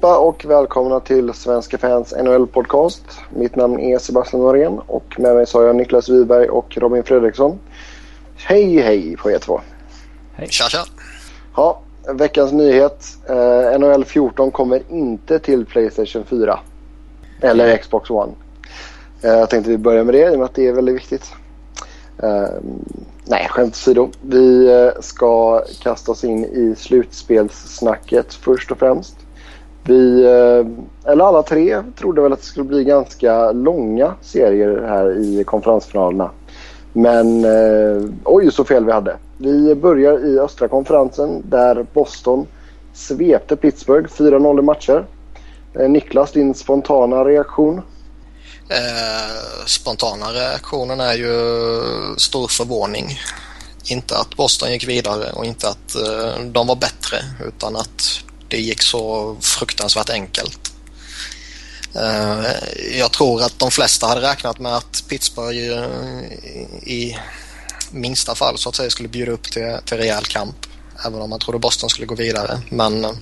Allihopa och välkomna till Svenska fans NHL-podcast. Mitt namn är Sebastian Norén och med mig så har jag Niklas Wiberg och Robin Fredriksson. Hej hej på er två. Hej. Tja tja. Ja, veckans nyhet. Eh, NHL 14 kommer inte till Playstation 4. Eller Xbox One. Eh, jag tänkte vi börjar med det i och med att det är väldigt viktigt. Eh, nej, skämt åsido. Vi eh, ska kasta oss in i slutspelssnacket först och främst. Vi, eh, eller alla tre, trodde väl att det skulle bli ganska långa serier här i konferensfinalerna. Men eh, oj så fel vi hade. Vi börjar i östra konferensen där Boston svepte Pittsburgh 4-0 i matcher. Eh, Niklas, din spontana reaktion? Eh, spontana reaktionen är ju stor förvåning. Inte att Boston gick vidare och inte att eh, de var bättre utan att det gick så fruktansvärt enkelt. Eh, jag tror att de flesta hade räknat med att Pittsburgh eh, i minsta fall så att säga skulle bjuda upp till, till rejäl kamp. Även om man trodde Boston skulle gå vidare. Men eh,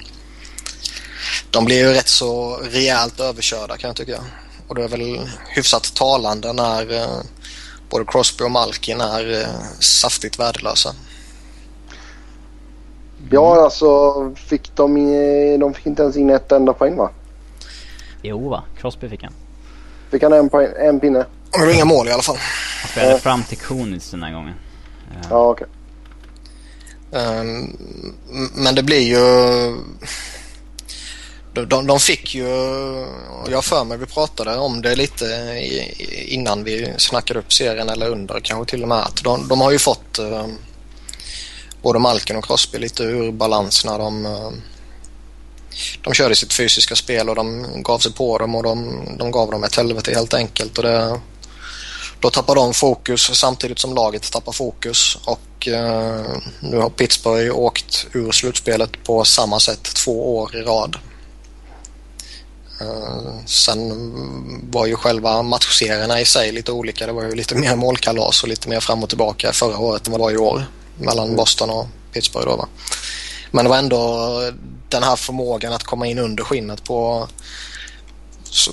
de blev ju rätt så rejält överkörda kan jag tycka. Och det är väl hyfsat talande när både Crosby och Malkin är saftigt värdelösa. Ja, alltså fick de, de fick inte ens in ett enda poäng va? Jo va, Crosby fick han. Fick han en, poäng, en pinne? Det var inga mål i alla fall. Han spelade ja. fram till Konitz den här gången. Ja, ja okej. Okay. Um, ehm, men det blir ju... De, de, fick ju, jag för mig vi pratade om det lite innan vi snackade upp serien eller under kanske till och med att de, de har ju fått um, både Malkin och Crosby lite ur balans när de, eh, de körde sitt fysiska spel och de gav sig på dem och de, de gav dem ett helvete helt enkelt. Och det, då tappar de fokus samtidigt som laget tappar fokus och eh, nu har Pittsburgh åkt ur slutspelet på samma sätt två år i rad. Eh, sen var ju själva matchserierna i sig lite olika. Det var ju lite mer målkalas och lite mer fram och tillbaka förra året än vad det var i år mellan Boston och Pittsburgh. Då, va? Men det var ändå den här förmågan att komma in under skinnet på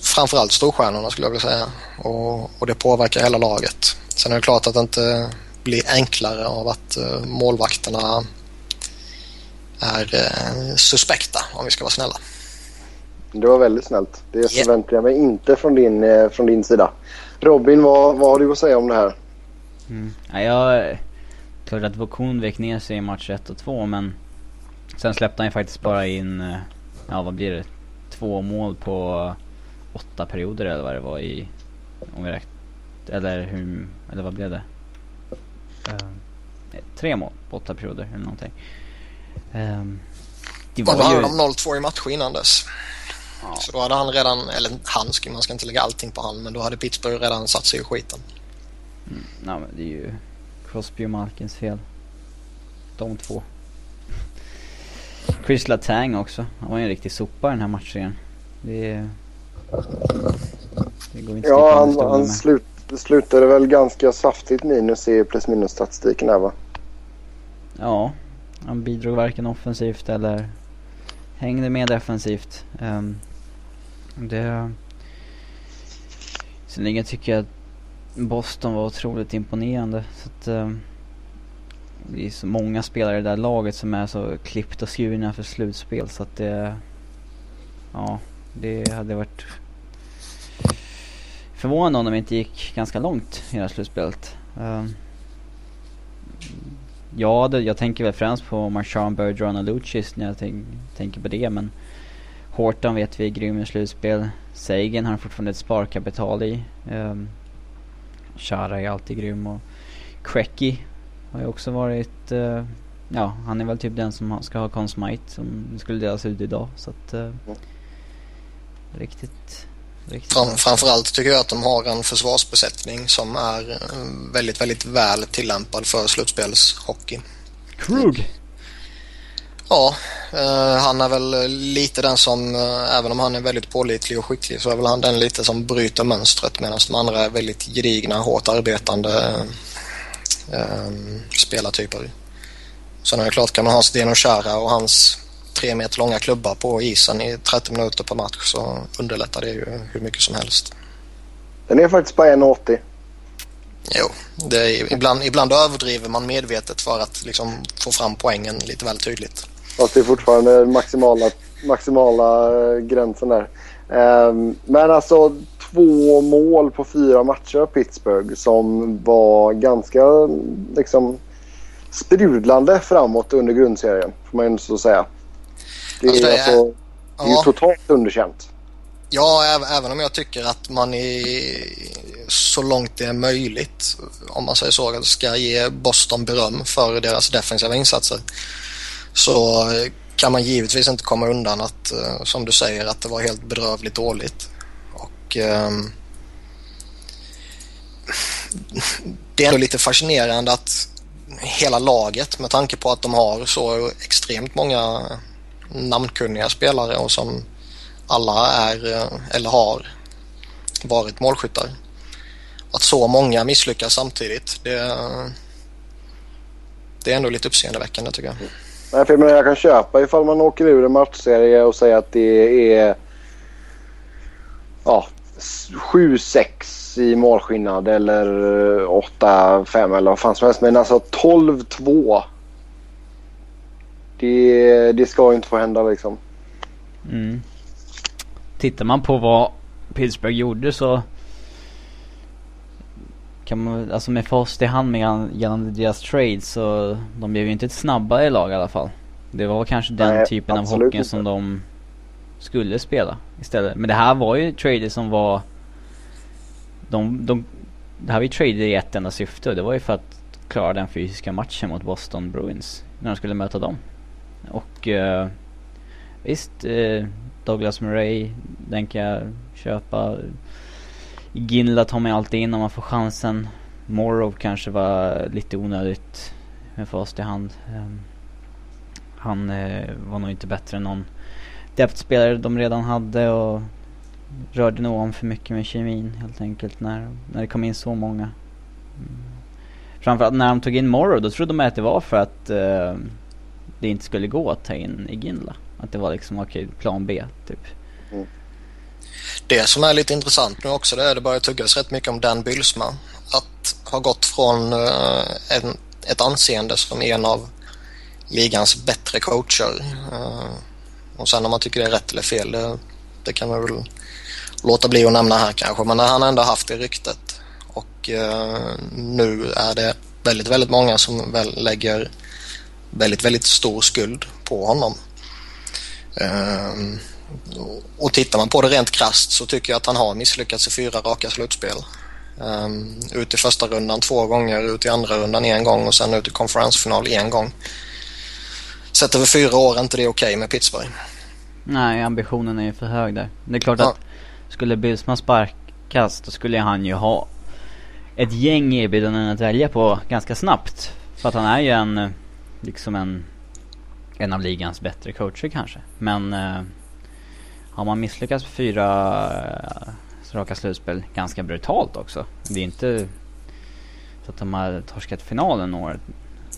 framförallt storstjärnorna skulle jag vilja säga. Och, och det påverkar hela laget. Sen är det klart att det inte blir enklare av att uh, målvakterna är uh, suspekta om vi ska vara snälla. Det var väldigt snällt. Det yeah. förväntar jag mig inte från din, eh, från din sida. Robin, vad, vad har du att säga om det här? Mm. Ja, jag Klart att Vokun vek ner sig i match 1 och 2 men sen släppte han ju faktiskt bara in, eh, ja vad blir det, två mål på åtta perioder eller vad det var i, om vi räknar, eller hur, eller vad blev det? Uh, tre mål på åtta perioder eller någonting. Um, det var då hade de 0-2 i matcher innan dess. Ja. Så då hade han redan, eller han, man ska inte lägga allting på han, men då hade Pittsburgh redan satt sig i skiten. Mm, nej men det är ju Crosby och Malkins fel. De två. Chris Letang också. Han var ju en riktig sopa den här matchen. Det, det går inte Ja, han, han slut, slutade väl ganska saftigt minus i plus minus statistiken här va? Ja, han bidrog varken offensivt eller hängde med defensivt. Um, det... Sen tycker jag att Boston var otroligt imponerande. Så att, eh, det är så många spelare i det där laget som är så klippt och skurna för slutspel så att det... Ja, det hade varit förvånande om de inte gick ganska långt i det här slutspelet. Um, ja, det, jag tänker väl främst på Marchand Bergeron och Lucis när jag tänk, tänker på det men Horton vet vi är grym i slutspel. Sagan har fortfarande ett sparkapital i. Um, Chara är alltid grym och Cracky har ju också varit, uh, ja han är väl typ den som ska ha Consmite som skulle delas ut idag så att uh, riktigt, riktigt Fram, Framförallt tycker jag att de har en försvarsbesättning som är eh, väldigt, väldigt väl tillämpad för slutspelshockey. Krug! Ja, eh, han är väl lite den som, eh, även om han är väldigt pålitlig och skicklig, så är väl han den lite som bryter mönstret medan de andra är väldigt gedigna, hårt arbetande eh, spelartyper. Sen är det klart, kan man ha Zdeno Chara och hans tre meter långa klubbar på isen i 30 minuter per match så underlättar det ju hur mycket som helst. Den är faktiskt bara 1,80. Jo, det är, ibland, ibland överdriver man medvetet för att liksom få fram poängen lite väl tydligt. Fast det är fortfarande maximala, maximala eh, gränsen där. Um, men alltså två mål på fyra matcher av Pittsburgh som var ganska liksom sprudlande framåt under grundserien. Får man ju så säga. Det är, alltså, det är, alltså, det är ja. totalt underkänt. Ja, även om jag tycker att man i, så långt det är möjligt, om man säger så, ska ge Boston beröm för deras defensiva insatser. Så eh, kan man givetvis inte komma undan att, eh, som du säger, att det var helt bedrövligt dåligt. Och um, det är ändå lite fascinerande att hela laget med tanke på att de har så extremt många eh, namnkunniga spelare och som alla är eller har varit målskyttar. Att så många misslyckas samtidigt det, det är ändå lite uppseendeväckande tycker jag. Nej, för jag, kan köpa ifall man åker ur en matchserie och säger att det är ja, 7-6 i målskillnad eller 8-5 eller vad fan som helst. Men alltså 12-2. Det, det ska inte få hända liksom. Mm. Tittar man på vad Pittsburgh gjorde så kan man, alltså med fast i hand med gällande deras trade så de blev ju inte ett snabbare lag i alla fall. Det var kanske den Nej, typen av hockey inte. som de skulle spela istället. Men det här var ju trader som var de, de, det här var ju trader i ett enda syfte och det var ju för att klara den fysiska matchen mot Boston Bruins när de skulle möta dem. Och uh, visst, uh, Douglas Murray, den kan jag köpa. Ginla tar man alltid in om man får chansen. Morrow kanske var lite onödigt med fast i hand. Um, han uh, var nog inte bättre än någon depthspelare de redan hade och rörde nog om för mycket med kemin helt enkelt när, när det kom in så många. Mm. Framförallt när de tog in Morrow, då trodde man att det var för att uh, det inte skulle gå att ta in Iginla. Att det var liksom, okej, okay, plan B typ. Det som är lite intressant nu också det är att det börjar tuggas rätt mycket om Dan Bylsma. Att ha gått från uh, en, ett anseende som en av ligans bättre coacher. Uh, och sen om man tycker det är rätt eller fel, det, det kan man väl låta bli att nämna här kanske. Men han har ändå haft det ryktet. Och uh, nu är det väldigt, väldigt många som väl lägger väldigt, väldigt stor skuld på honom. Och tittar man på det rent krast så tycker jag att han har misslyckats i fyra raka slutspel. Um, ut i första rundan två gånger, ut i andra rundan en gång och sen ut i konferensfinal en gång. Sett över fyra år är inte det okej okay med Pittsburgh. Nej, ambitionen är ju för hög där. Det är klart ja. att skulle Bylsman sparkas då skulle han ju ha ett gäng erbjudanden att välja på ganska snabbt. För att han är ju en, liksom en, en av ligans bättre coacher kanske. Men eh, har man misslyckats med fyra eh, raka slutspel ganska brutalt också. Det är inte så att de har torskat finalen år,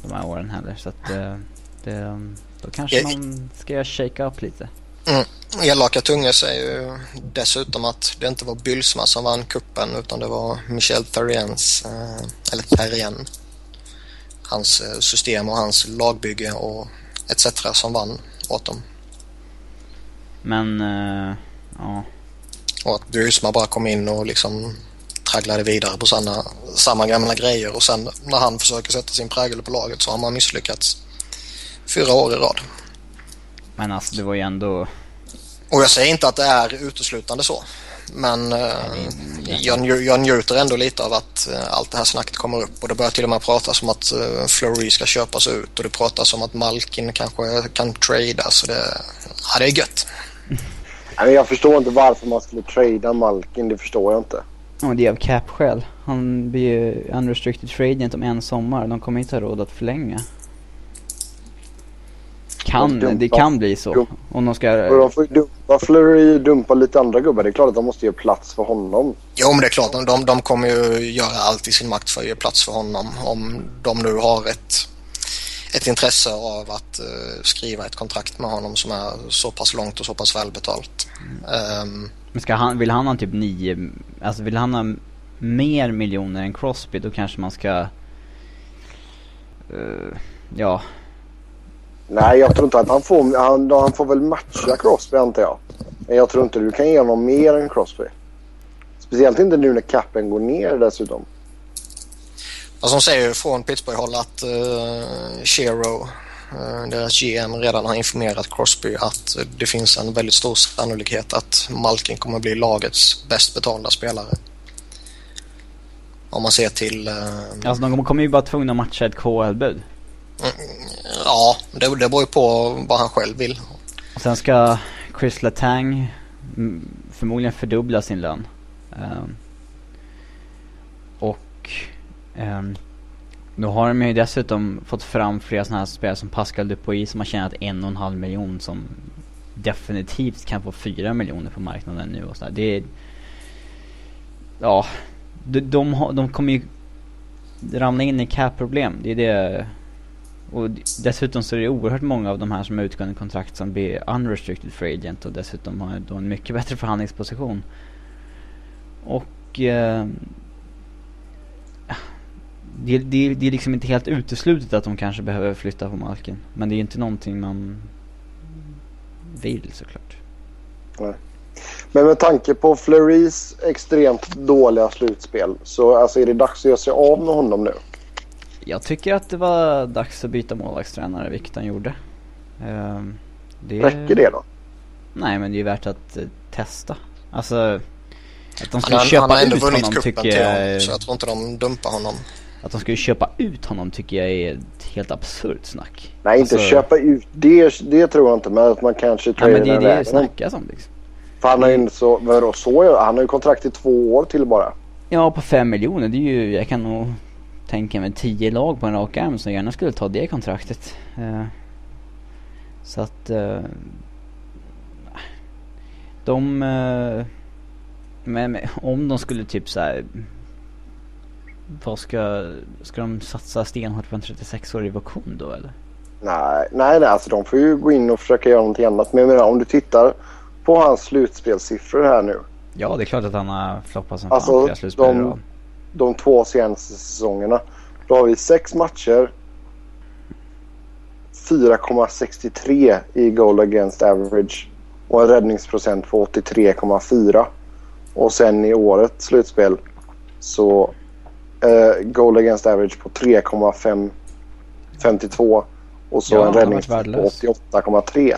de här åren heller. Så att eh, det, då kanske man ska shake up lite. Mm. Elaka tungor säger ju dessutom att det inte var Bylsma som vann kuppen utan det var Michel Theriens, eh, eller Therrien, hans eh, system och hans lagbygge och etc. som vann åt dem. Men, uh, ja. Och att Bylsma bara kom in och liksom tragglade vidare på samma, samma gamla grejer och sen när han försöker sätta sin prägel på laget så har man misslyckats fyra år i rad. Men alltså det var ju ändå... Och jag säger inte att det är uteslutande så. Men eh, jag, jag njuter ändå lite av att eh, allt det här snacket kommer upp och det börjar till och med pratas om att eh, Fleury ska köpas ut och det pratas om att Malkin kanske kan tradas. Och det, ja, det är gött. Jag förstår inte varför man skulle trada Malkin, det förstår jag inte. Ja, det är av cap-skäl. Han blir ju unrestricted trade om en sommar. De kommer inte ha råd att förlänga. Kan, dumpa, det kan bli så. Om de ska... de får ju dumpa Flurry dumpa lite andra gubbar. Det är klart att de måste ge plats för honom. Jo men det är klart. De, de kommer ju göra allt i sin makt för att ge plats för honom. Om de nu har ett, ett intresse av att uh, skriva ett kontrakt med honom som är så pass långt och så pass välbetalt. Mm. Um, Men ska han, vill han ha typ nio, alltså vill han ha mer miljoner än Crosby då kanske man ska, uh, ja. Nej jag tror inte att han får, han, han får väl matcha Crosby antar jag. Men jag tror inte du kan ge honom mer än Crosby. Speciellt inte nu när capen går ner dessutom. Vad som säger från Pittsburgh-håll att uh, Shero, uh, deras GM, redan har informerat Crosby att det finns en väldigt stor sannolikhet att Malkin kommer bli lagets bäst betalda spelare. Om man ser till... Uh, alltså de kommer ju bara tvungna att matcha ett KHL-bud. Mm, ja, det, det beror ju på vad han själv vill. Och sen ska Chris Letang förmodligen fördubbla sin lön. Um, um, då har de ju dessutom fått fram flera sådana här spelare som Pascal Dupuis som har tjänat en och en halv miljon som definitivt kan få fyra miljoner på marknaden nu och sådär. Det är... Ja, de, de, de kommer ju ramla in i cap-problem. Det är det och dessutom så är det oerhört många av de här som har utgående kontrakt som blir unrestricted free agent och dessutom har då en mycket bättre förhandlingsposition. Och eh, det, det, det är liksom inte helt uteslutet att de kanske behöver flytta på marken. Men det är inte någonting man vill såklart. Nej. Men med tanke på Flurys extremt dåliga slutspel så alltså är det dags att göra sig av med honom nu. Jag tycker att det var dags att byta målvaktstränare, vilket han gjorde. Uh, det... Räcker det då? Nej, men det är värt att uh, testa. Alltså, att de skulle han, köpa han har ändå ut vunnit honom tycker jag... Honom, så jag tror inte de dumpar honom. Att de skulle köpa ut honom tycker jag är ett helt absurt snack. Nej, inte alltså... köpa ut. Det, det tror jag inte. Men att man kanske tradar ja, men det är det det snackas om liksom. För han har ju så, vadå, så, han har ju kontrakt i två år till bara. Ja, på fem miljoner. Det är ju, jag kan nog tänker mig tio lag på en rak arm som gärna skulle ta det kontraktet. Uh, så att uh, de... Uh, men, om de skulle typ så här, Vad ska... Ska de satsa stenhårt på en 36-årig Vakun då eller? Nej, nej, nej, alltså de får ju gå in och försöka göra någonting annat. Men jag menar om du tittar på hans slutspelssiffror här nu. Ja, det är klart att han har floppat som alltså, fan flera slutspel de, de två senaste säsongerna. Då har vi sex matcher. 4,63 i goal against average och en räddningsprocent på 83,4. Och sen i årets slutspel så uh, goal against average på 3,52 och så ja, en räddningsprocent på 88,3.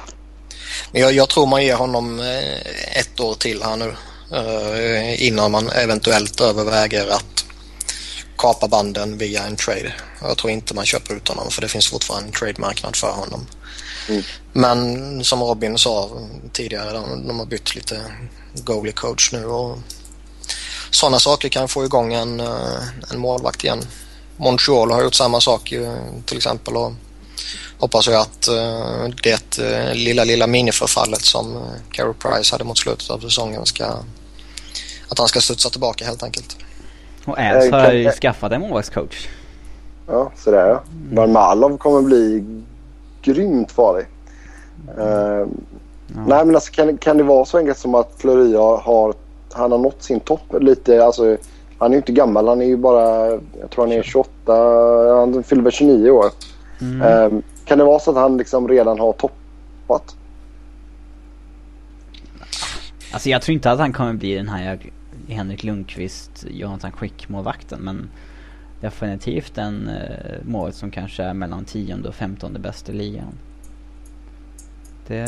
Men jag, jag, tror man ger honom eh, ett år till här nu uh, innan man eventuellt överväger att kapa banden via en trade. Jag tror inte man köper ut honom för det finns fortfarande en trade-marknad för honom. Mm. Men som Robin sa tidigare, de, de har bytt lite goalie coach nu och sådana saker kan få igång en, eh, en målvakt igen. Montreal har gjort samma sak till exempel och hoppas jag att uh, det uh, lilla, lilla miniförfallet som Carey Price hade mot slutet av säsongen ska att han ska studsa tillbaka helt enkelt. Och Ernst har ju skaffat en målvaktscoach. Ja, sådär ja. Varmalov kommer bli grymt farlig. Uh, ja. Nej men alltså kan, kan det vara så enkelt som att Fleury har, han har nått sin topp lite. Alltså, han är ju inte gammal. Han är ju bara, jag tror han är 28. Han fyller väl 29 år. Mm. Uh, kan det vara så att han liksom redan har toppat? Alltså jag tror inte att han kommer bli den här Henrik Lundqvist, Jonathan Quick-målvakten. Men definitivt en eh, mål som kanske är mellan tionde och femtonde bäst i ligan. Det,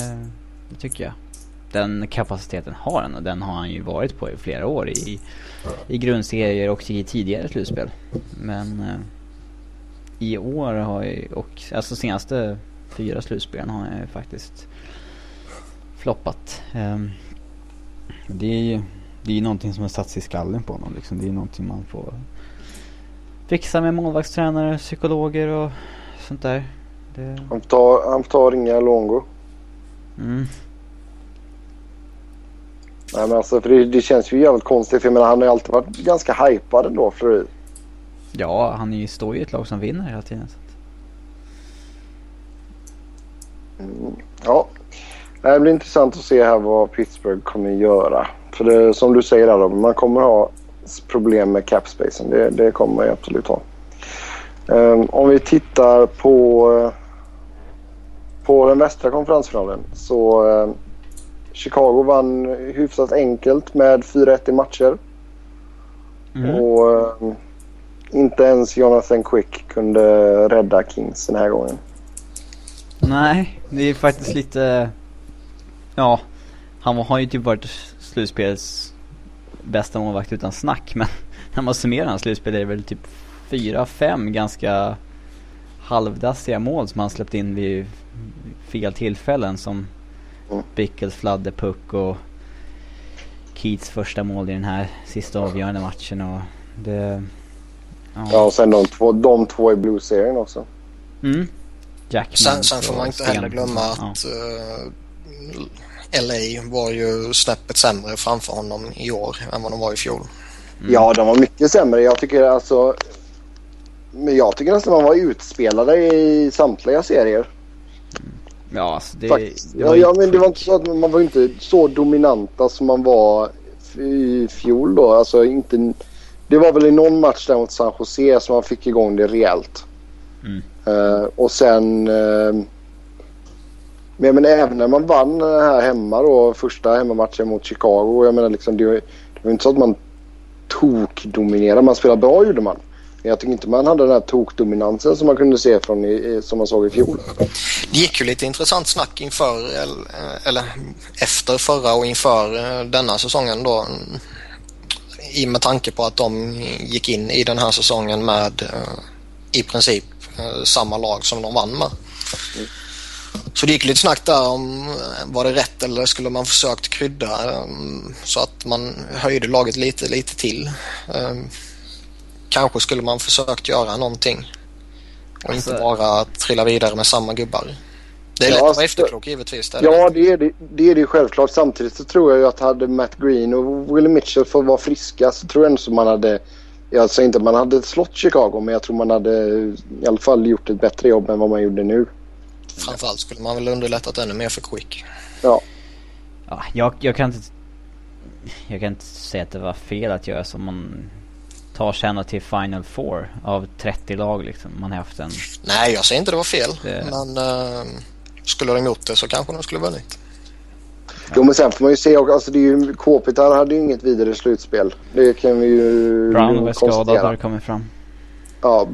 det, tycker jag. Den kapaciteten har han och den har han ju varit på i flera år i, i grundserier och i tidigare slutspel. Men eh, i år har jag, och alltså senaste fyra slutspelen har jag faktiskt floppat. Um, det är ju det är någonting som har satt sig i skallen på honom liksom. Det är någonting man får fixa med målvaktstränare, psykologer och sånt där. Det... Han, får han får ta och ringa Longo. Mm. Nej, men alltså, för det, det känns ju jävligt konstigt. För jag menar, han har ju alltid varit ganska hypad ändå, Fleury. Ja, han är står ju i ett lag som vinner hela tiden. Mm, ja, det blir intressant att se här vad Pittsburgh kommer göra. För det, som du säger, där, man kommer ha problem med capspacen. Det, det kommer man absolut ha. Um, om vi tittar på, på den västra konferensfinalen så ehm, Chicago vann hyfsat enkelt med 4-1 i matcher. Mm. Och um, inte ens Jonathan Quick kunde rädda Kings den här gången. Nej, det är faktiskt lite... Ja, han har ju typ varit slutspelets bästa målvakt utan snack. Men när man summerar hans slutspel är det väl typ fyra, fem ganska halvdassiga mål som han släppt in vid fel tillfällen som mm. Bickles fladderpuck och Keats första mål i den här sista avgörande matchen och det... Ja, ja och sen de två, de två i Blues-serien också. Mm. Jackman sen, sen får man inte heller glömma att ja. uh, eh, LA var ju snäppet sämre framför honom i år än vad de var i fjol. Mm. Ja, de var mycket sämre. Jag tycker alltså... Men jag tycker nästan man var utspelade i samtliga serier. Ja, alltså det, Faktiskt. det var ja, ja, men det var inte så att man var inte så dominanta som man var i fjol då. Alltså inte... Det var väl i någon match där mot San Jose som man fick igång det rejält. Mm. Uh, och sen... Uh, men, men även när man vann här hemma då, första hemmamatchen mot Chicago. Jag menar liksom, det, det var inte så att man tokdominerade. Man spelade bra gjorde man. Jag tycker inte man hade den här tokdominansen som man kunde se från i, som man såg i fjol. Det gick ju lite intressant snack inför eller efter förra och inför eh, denna säsongen då. I med tanke på att de gick in i den här säsongen med eh, i princip eh, samma lag som de vann med. Mm. Så det gick lite snack där om var det rätt eller skulle man försökt krydda så att man höjde laget lite, lite till. Kanske skulle man försökt göra någonting och alltså, inte bara trilla vidare med samma gubbar. Det är ja, lätt att vara efterklok givetvis. Det ja, det är det, det är det självklart. Samtidigt så tror jag ju att hade Matt Green och Willie Mitchell fått vara friska så tror jag ändå att man hade... Jag säger inte att man hade slått Chicago men jag tror man hade i alla fall gjort ett bättre jobb än vad man gjorde nu. Framförallt skulle man väl underlättat ännu mer för Quick. Ja. ja jag, jag kan inte... Jag kan inte säga att det var fel att göra som man sig ända till Final Four av 30 lag liksom. Man har haft en... Nej, jag säger inte det var fel. Det... Men uh, skulle de gjort det så kanske de skulle vunnit. Jo men sen får man ju se också, alltså det är ju, Kåpitar hade ju inget vidare slutspel. Det kan vi ju Brown var skadad har det kommit fram. Ja,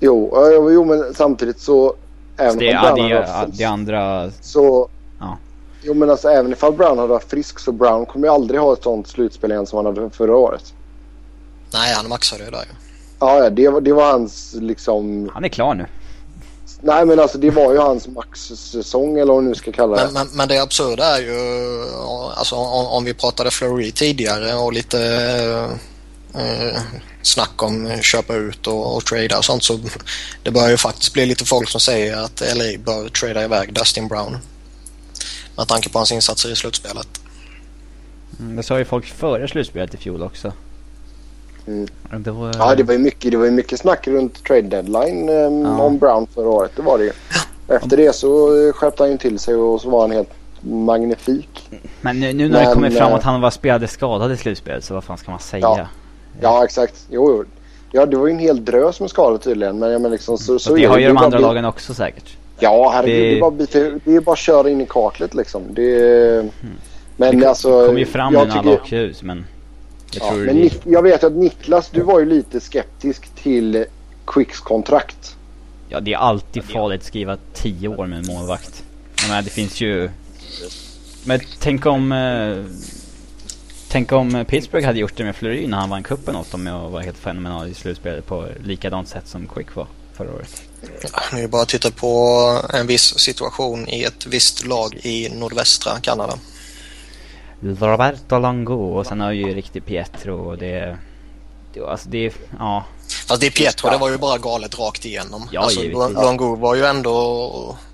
jo, jo men samtidigt så... Även så det, ja, det, är, det andra... Så... Ja. Jo men alltså även ifall Brown hade varit frisk så Brown kommer ju aldrig ha ett sånt slutspel igen som han hade förra året. Nej, han maxade ju där ju. Ja, det var, det var hans liksom... Han är klar nu. Nej men alltså det var ju hans maxsäsong eller vad man nu ska kalla det. Men, men, men det absurda är ju, alltså om, om vi pratade Fleury tidigare och lite eh, snack om köpa ut och, och trada och sånt så det börjar ju faktiskt bli lite folk som säger att LA bör trada iväg Dustin Brown. Med tanke på hans insatser i slutspelet. Mm, det sa ju folk före slutspelet i fjol också. Mm. Det var... Ja, det var ju mycket, det var mycket snack runt trade deadline um, ja. om Brown förra året. Det var det ju. Efter det så skärpte han ju till sig och så var han helt magnifik. Men nu, nu när Men, det kommer fram att han var spelade skadad i slutspelet så vad fan ska man säga? Ja, ja exakt. Jo, jo. Ja, det var ju en hel drös med skador tydligen. Men, men liksom, så, så det har ju de andra bli... lagen också säkert. Ja, herregud. Det, det, är, bara det är bara att köra in i kaklet liksom. Det... Mm. Men det alltså... Det kommer ju fram nu när alla åker ut men... Jag, ja, men Nik jag vet att Niklas, du var ju lite skeptisk till Quicks kontrakt. Ja, det är alltid farligt att skriva 10 år med en målvakt. Men det finns ju... Men tänk om... Eh... Tänk om Pittsburgh hade gjort det med Fleury när han vann cupen åt dem och var helt fenomenal i slutspelet på likadant sätt som Quick var förra året. Ja, nu är bara att titta på en viss situation i ett visst lag i nordvästra Kanada. Roberto Longo och sen har ju riktigt Pietro och det... det alltså det ja. Fast det är Pietro, det var ju bara galet rakt igenom. Ja, alltså, givetvis. Longo var ju ändå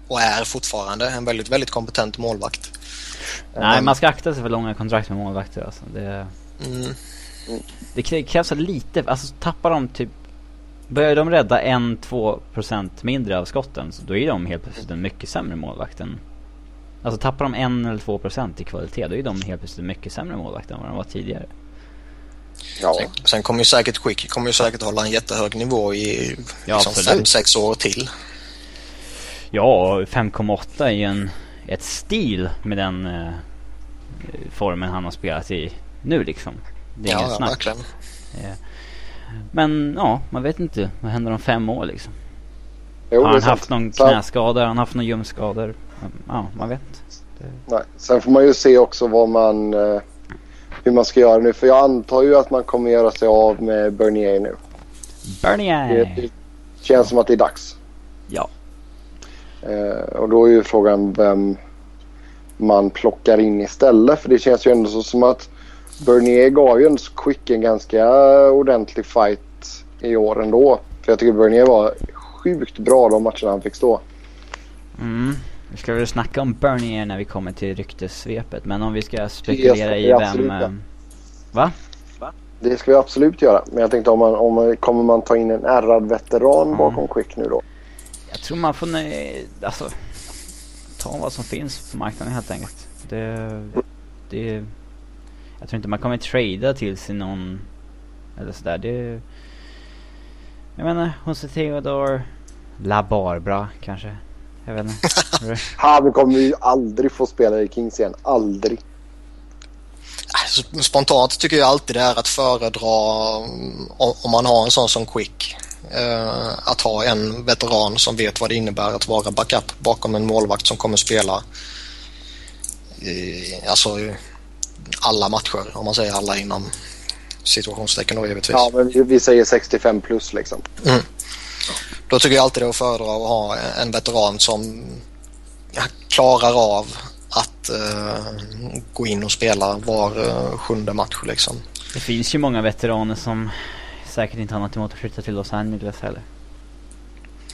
och är fortfarande en väldigt, väldigt kompetent målvakt. Nej, man ska akta sig för långa kontrakt med målvakter alltså. Det, mm. det krävs lite, alltså tappar de typ Börjar de rädda en, två procent mindre av skotten så då är de helt plötsligt en mycket sämre målvakt än Alltså tappar de en eller två procent i kvalitet då är de helt plötsligt mycket sämre målvakter än vad de var tidigare. Ja. Sen, sen kommer ju säkert Quick kommer ju säkert hålla en jättehög nivå i Ja, liksom absolut. 5-6 år till. Ja, 5,8 är ju en, ett stil med den eh, formen han har spelat i nu liksom. Det är Ja, inget ja, snack. verkligen. Eh, Men ja, man vet inte. Vad händer om fem år liksom? Jo, har han sant. haft någon Sen- knäskada? Har han haft någon ljumskador? Ja, man vet. Nej. Sen får man ju se också vad man, eh, hur man ska göra nu. För jag antar ju att man kommer göra sig av med Bernier nu. Bernier! Det, det känns som att det är dags. Ja. Eh, och då är ju frågan vem man plockar in istället. För det känns ju ändå så som att Bernier gav ju en Quick en ganska ordentlig fight i år ändå. För jag tycker Bernier var sjukt bra de matcherna han fick stå. Mm. Vi ska väl snacka om Bernier när vi kommer till ryktessvepet. Men om vi ska spekulera i vem... ja. eh, Va? Det ska vi absolut göra. Men jag tänkte om man, om man, kommer man ta in en ärrad veteran bakom Quick nu då? Jag tror man får nej, alltså ta vad som finns på marknaden helt enkelt. Det, det, jag tror inte man kommer trada till sig någon eller sådär. Det, jag menar, Jose Theodor, La Barbara kanske. Jag vet inte. Han kommer ju aldrig få spela i Kings igen. Aldrig. Äh, Spontant tycker jag alltid det är att föredra mm, om man har en sån som Quick. eh, Att ha en veteran som vet vad det innebär att vara backup bakom en målvakt som kommer spela i, alltså alla matcher om man säger alla inom situationstecken då givetvis. Ja, men vi, vi säger 65 plus liksom. Då tycker jag alltid det är att föredra att ha en veteran som klarar av att eh, gå in och spela var eh, sjunde match liksom. Det finns ju många veteraner som säkert inte har något emot att flytta till Los Angeles heller.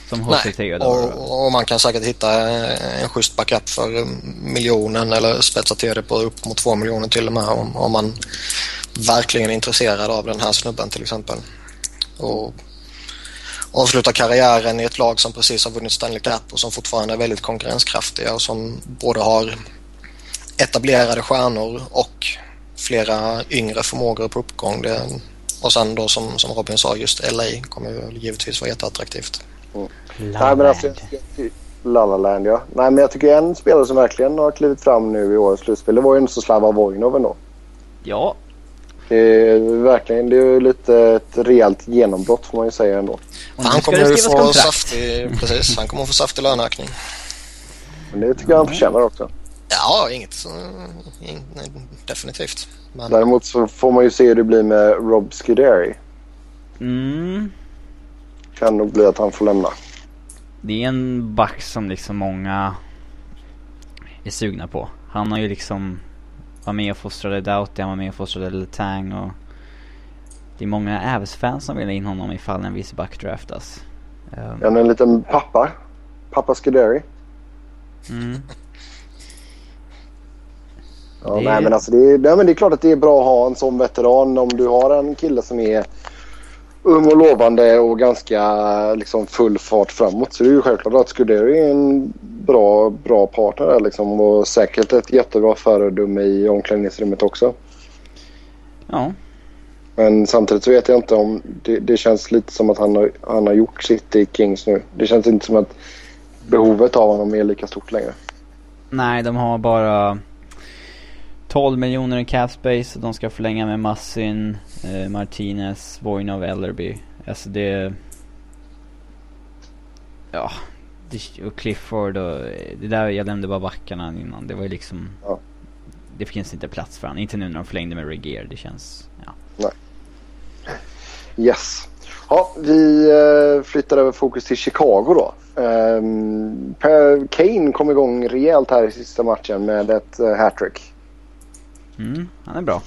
Som Jose Nej, och, och man kan säkert hitta eh, en schysst backup för miljonen eller spetsa till det på upp mot två miljoner till och med om, om man verkligen är intresserad av den här snubben till exempel. Och avsluta karriären i ett lag som precis har vunnit Stanley Cup och som fortfarande är väldigt konkurrenskraftiga och som både har etablerade stjärnor och flera yngre förmågor på uppgång. Det, och sen då som, som Robin sa just LA kommer ju givetvis vara jätteattraktivt. Nej, men alltså, jag, jag, Lalaland, ja. Nej, men jag tycker en spelare som verkligen har klivit fram nu i årets slutspel det var ju en Slava Vojnov ändå. Ja, Det är verkligen det är ju lite ett rejält genombrott får man ju säga ändå. Han kommer ju få saftig, precis, han kommer att få saftig löneökning. Men det tycker jag han förtjänar också. Ja, inget, eh, in, nej, definitivt. Men Däremot så får man ju se hur det blir med Rob Scuderi. Mm. Kan nog bli att han får lämna. Det är en back som liksom många är sugna på. Han har ju liksom var med och fostrade Doughty, han var med och fostrade Letang och det är många Avs-fans som vill in honom ifall en viss back draftas. Um, Han är en liten pappa. Pappa Scuderi. mm. Ja, Det- nej, men alltså det, är, nej, men det är klart att det är bra att ha en sån veteran om du har en kille som är ung och lovande och ganska liksom, full fart framåt. Så det är ju självklart att Scuderi är en bra, bra partner där, liksom, och säkert ett jättebra föredöme i omklädningsrummet också. Ja, Men samtidigt så vet jag inte om det, det känns lite som att han har, han har gjort sitt i Kings nu. Det känns inte som att behovet av honom är lika stort längre. nej de har bara 12 miljoner i cap space och de ska förlänga med Massin, eh, Martinez, Voinov, Ellerby. Alltså det... Ja. Det, och Clifford och... Det där, jag nämnde bara backarna innan. Det var ju liksom... Ja. Det finns inte plats för honom. Inte nu när de förlängde med Regier. Det känns... Ja. Yes. Ja, vi eh, flyttar över fokus till Chicago då. Ehm, Kane kom igång rejält här i sista matchen med ett uh, hattrick. Mm, han är bra.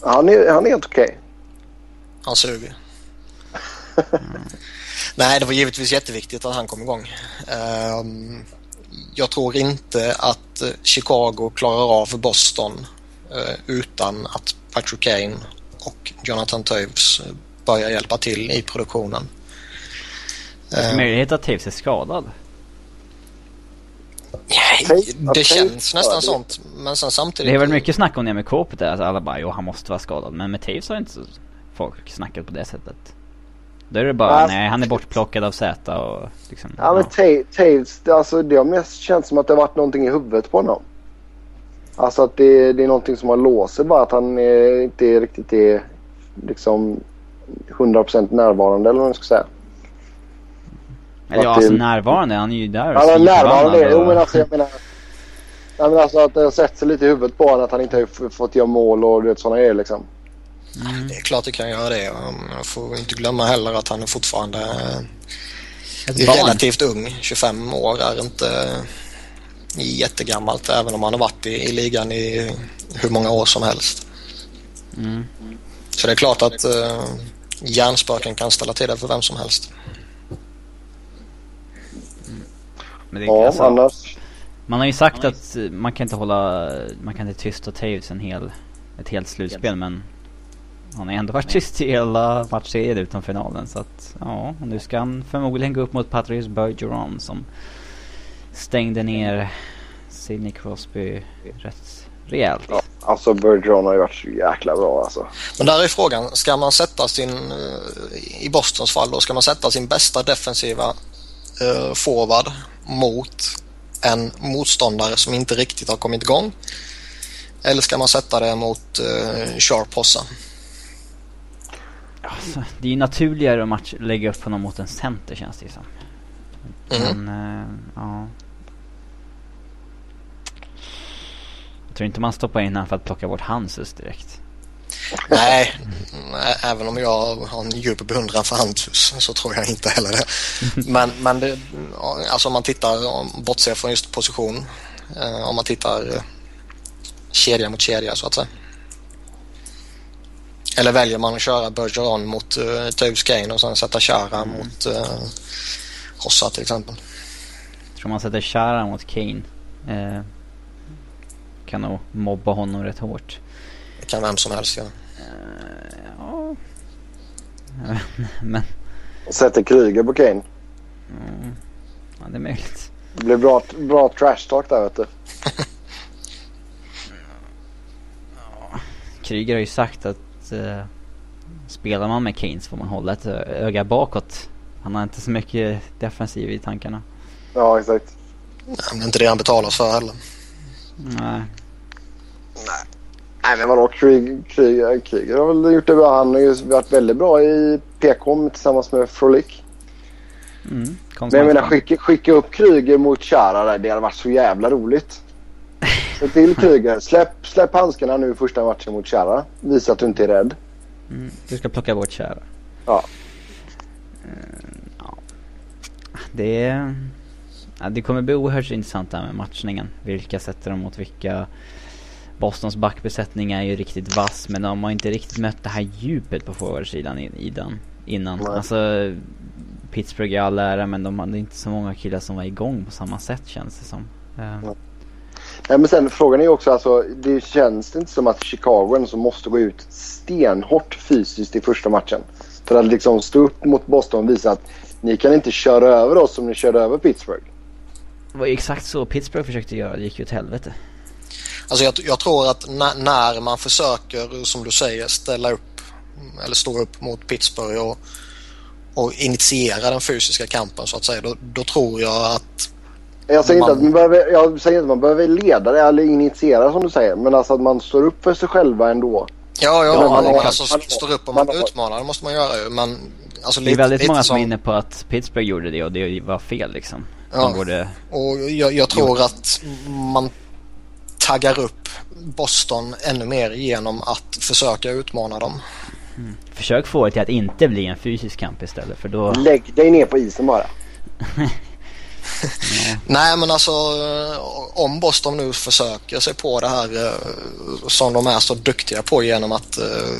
Han är, han är helt okej. han suger. Nej, det var givetvis jätteviktigt att han kom igång. Ehm, jag tror inte att Chicago klarar av Boston eh, utan att Patrick Kane och Jonathan Toews börjar hjälpa till i produktionen. Ehm, Möjlighet att Taves är skadad. Nej, det känns nästan sånt. Men sen samtidigt... Det är väl mycket snack om det med Kåpet där. Alltså alla bara, jo han måste vara skadad. Men med Taves har inte folk snackat på det sättet. Då är det bara, Ja. nej han är bortplockad av Z och liksom. Ja men Ta- Taves, det, alltså, det har mest känts som att det har varit någonting i huvudet på honom. Alltså att det, det är någonting som har låst sig bara. Att han eh, inte riktigt är liksom 100% närvarande eller vad man ska säga. Eller ja, alltså det- närvarande. Han är ju där Han är närvarande. Jo men alltså jag menar. Nej, men alltså att det har sett sig lite i huvudet på honom att han inte har fått göra mål och du vet, sådana grejer liksom. Mm. Det är klart det kan göra det. Um, Jag får inte glömma heller att han är fortfarande eh, Ett barn. relativt ung. 25 år är inte jättegammalt även om han har varit i, i ligan i hur många år som helst. Mm. Så det är klart att uh, hjärnspöken kan ställa till det för vem som helst. Men det, Ja, alltså, annars. Man har ju sagt att eh, man kan inte hålla, man kan inte tysta Taves en hel, ett helt slutspel men han har ändå varit tyst i hela matchserien utom finalen så att ja, nu ska han förmodligen gå upp mot Patrice Bergeron som stängde ner Sidney Crosby rätt rejält. Ja, alltså Bergeron har ju varit så jäkla bra alltså. Men där är frågan, ska man sätta sin, eh, i Bostons fall då, ska man sätta sin bästa defensiva eh, forward mot en motståndare som inte riktigt har kommit igång? Eller ska man sätta det mot eh, Sharp Hossa? Alltså, det är ju naturligare att match, lägga upp honom mot en center känns det ju som. Mhm. Men, eh, ja. Jag tror inte man stoppar in honom för att plocka bort Hansus direkt. Nej, även om jag har en djup beundran för Hantus så tror jag inte heller det. Men, men det, alltså om man tittar, om- bortser från just position, eh, om man tittar eh, kedja mot kedja så att säga. Eller väljer man att köra Bergeron mot uh, Toews Kane och sen sätta Chara mot uh, Hossa till exempel. Tror man sätter Chara mot Kane. Eh, kan nog mobba honom rätt hårt. Det kan vem som helst göra. Eh, ja. Men, Sätter Kryger på Kane. mm, ja det är möjligt. Det blir bra, bra trash talk där vet du. Kryger har ju sagt att eh, spelar man med Kane så får man hålla ett öga bakåt. Han har inte så mycket defensiv i tankarna. Ja exakt. Nej, men det är inte det han betalas för heller. Nej. Nej men vadå Kryger, Kryger har väl gjort det bra. Han har ju varit väldigt bra i PK tillsammans med Frolik. Mm, Men jag menar skicka, skicka upp Kryger mot Chara där. Det hade varit så jävla roligt. Se till Kryger. Släpp, släpp handskarna nu i första matchen mot Chara. Visa att du inte är rädd. Mm, du ska plocka bort Chara. Ja. Eh, ja. Det, ja, det kommer bli oerhört intressant här med matchningen. Vilka sätter de mot vilka? Bostons backbesättning är ju riktigt vass men de har inte riktigt mött det här djupet på forwardsidan i, i den innan. Nej. Alltså Pittsburgh är all ära men de hade inte så många killar som var igång på samma sätt känns det som. Eh, Nej. Nej, men sen frågan är ju också alltså. Det känns inte som att Chicago så måste gå ut stenhårt fysiskt i första matchen. För att liksom stå upp mot Boston och visa att ni kan inte köra över oss som ni körde över Pittsburgh. Det var ju exakt så Pittsburgh försökte göra, det gick ju åt helvete. Alltså jag, jag tror att när, när man försöker, som du säger, ställa upp eller stå upp mot Pittsburgh och, och initiera den fysiska kampen så att säga, då, då tror jag att Jag säger, Man- inte att man behöver, jag säger inte att man behöver leda det eller initiera som du säger. Men alltså att man står upp för sig själva ändå. Ja, ja, Ja, man, man alltså, man står upp och man man utmanar, det måste man göra ju. Men alltså, Det är lite, väldigt lite många som är inne på att Pittsburgh gjorde det och det var fel liksom. Ja. De borde, Och jag, jag tror att man taggar upp Boston ännu mer genom att försöka utmana dem. försök få det till att inte bli en fysisk kamp istället för då, Lägg dig ner på isen bara. Nej men alltså om Boston nu försöker sig på det här eh, som de är så duktiga på genom att eh,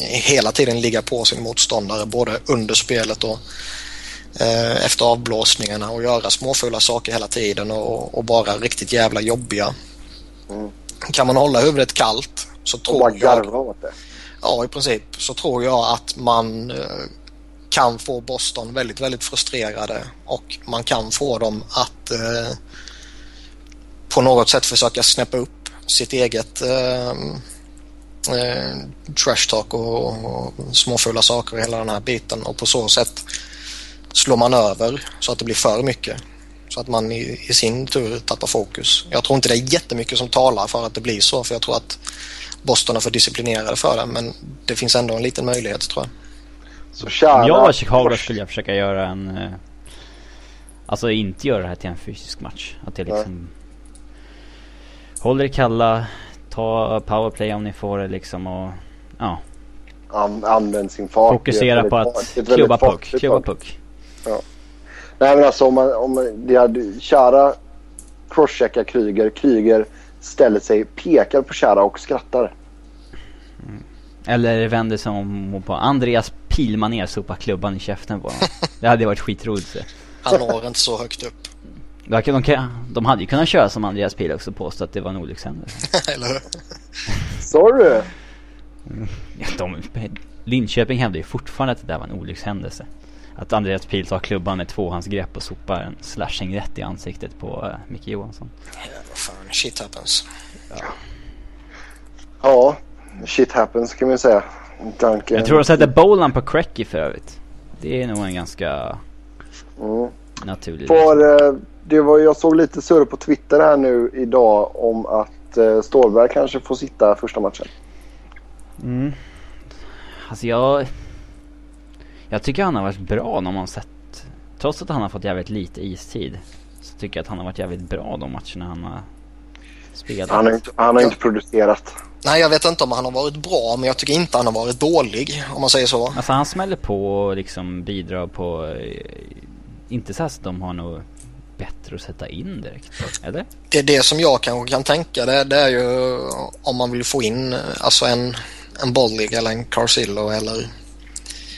hela tiden ligga på sin motståndare både under spelet och eh, efter avblåsningarna och göra småfulla saker hela tiden och, och bara riktigt jävla jobbiga. Mm. Kan man hålla huvudet kallt så Och bara tror jag, åt det. ja i princip, så tror jag att man eh, kan få Boston väldigt, väldigt frustrerade och man kan få dem att eh, på något sätt försöka snäppa upp sitt eget eh, eh, trash talk och, och småfulla saker och hela den här biten och på så sätt slår man över så att det blir för mycket. Så att man i, i, sin tur tappar fokus. Jag tror inte det är jättemycket som talar för att det blir så för jag tror att Boston är för disciplinerade för det men det finns ändå en liten möjlighet tror jag. Så kära Om jag var Chicago skulle jag försöka göra en... Eh, alltså inte göra det här till en fysisk match. Att det liksom... Håll er kalla, ta powerplay om ni får det liksom och... Ja. An använd sin fart. Fokusera på att klubba puck. Klubba puck. Ja. Nej men alltså om, man, om det hade Chara crosscheckar Kryger. Kryger ställer sig, pekar på Chara och skrattar. Mm. Eller vänder sig om på Andreas Pilmaner sopa klubban i käften på honom. Det hade varit skitroligt Han når inte så högt upp. De, de, de hade ju kunnat köra som Andreas Pil också påstå att det var en olyckshändelse. Eller hur? Sorry! Ja, de, Linköping hävdar ju fortfarande att det där var en olyckshändelse. Att Andreas Pil tar klubban med tvåhandsgrepp och sopar en slashing rätt i ansiktet på uh, Micke Johansson. Ja, vad fan, shit happens. Ja. ja, shit happens kan man säga. Duncan. Jag tror de sätter bowlan på Cracky för övrigt. Det är nog en ganska mm. naturlig för, uh, det var, Jag såg lite surr på Twitter här nu idag om att uh, Stålberg kanske får sitta första matchen. Mm. Alltså jag... Jag tycker han har varit bra när man sett... Trots att han har fått jävligt lite istid. Så tycker jag att han har varit jävligt bra de matcherna han har spelat. Han har inte, han har inte producerat. Nej, jag vet inte om han har varit bra, men jag tycker inte han har varit dålig, om man säger så. Alltså han smäller på och liksom bidrar på... Eh, inte så att de har något bättre att sätta in direkt, eller? Det är det som jag kanske kan tänka, det, det är ju om man vill få in alltså en, en Bollig eller en Carcillo eller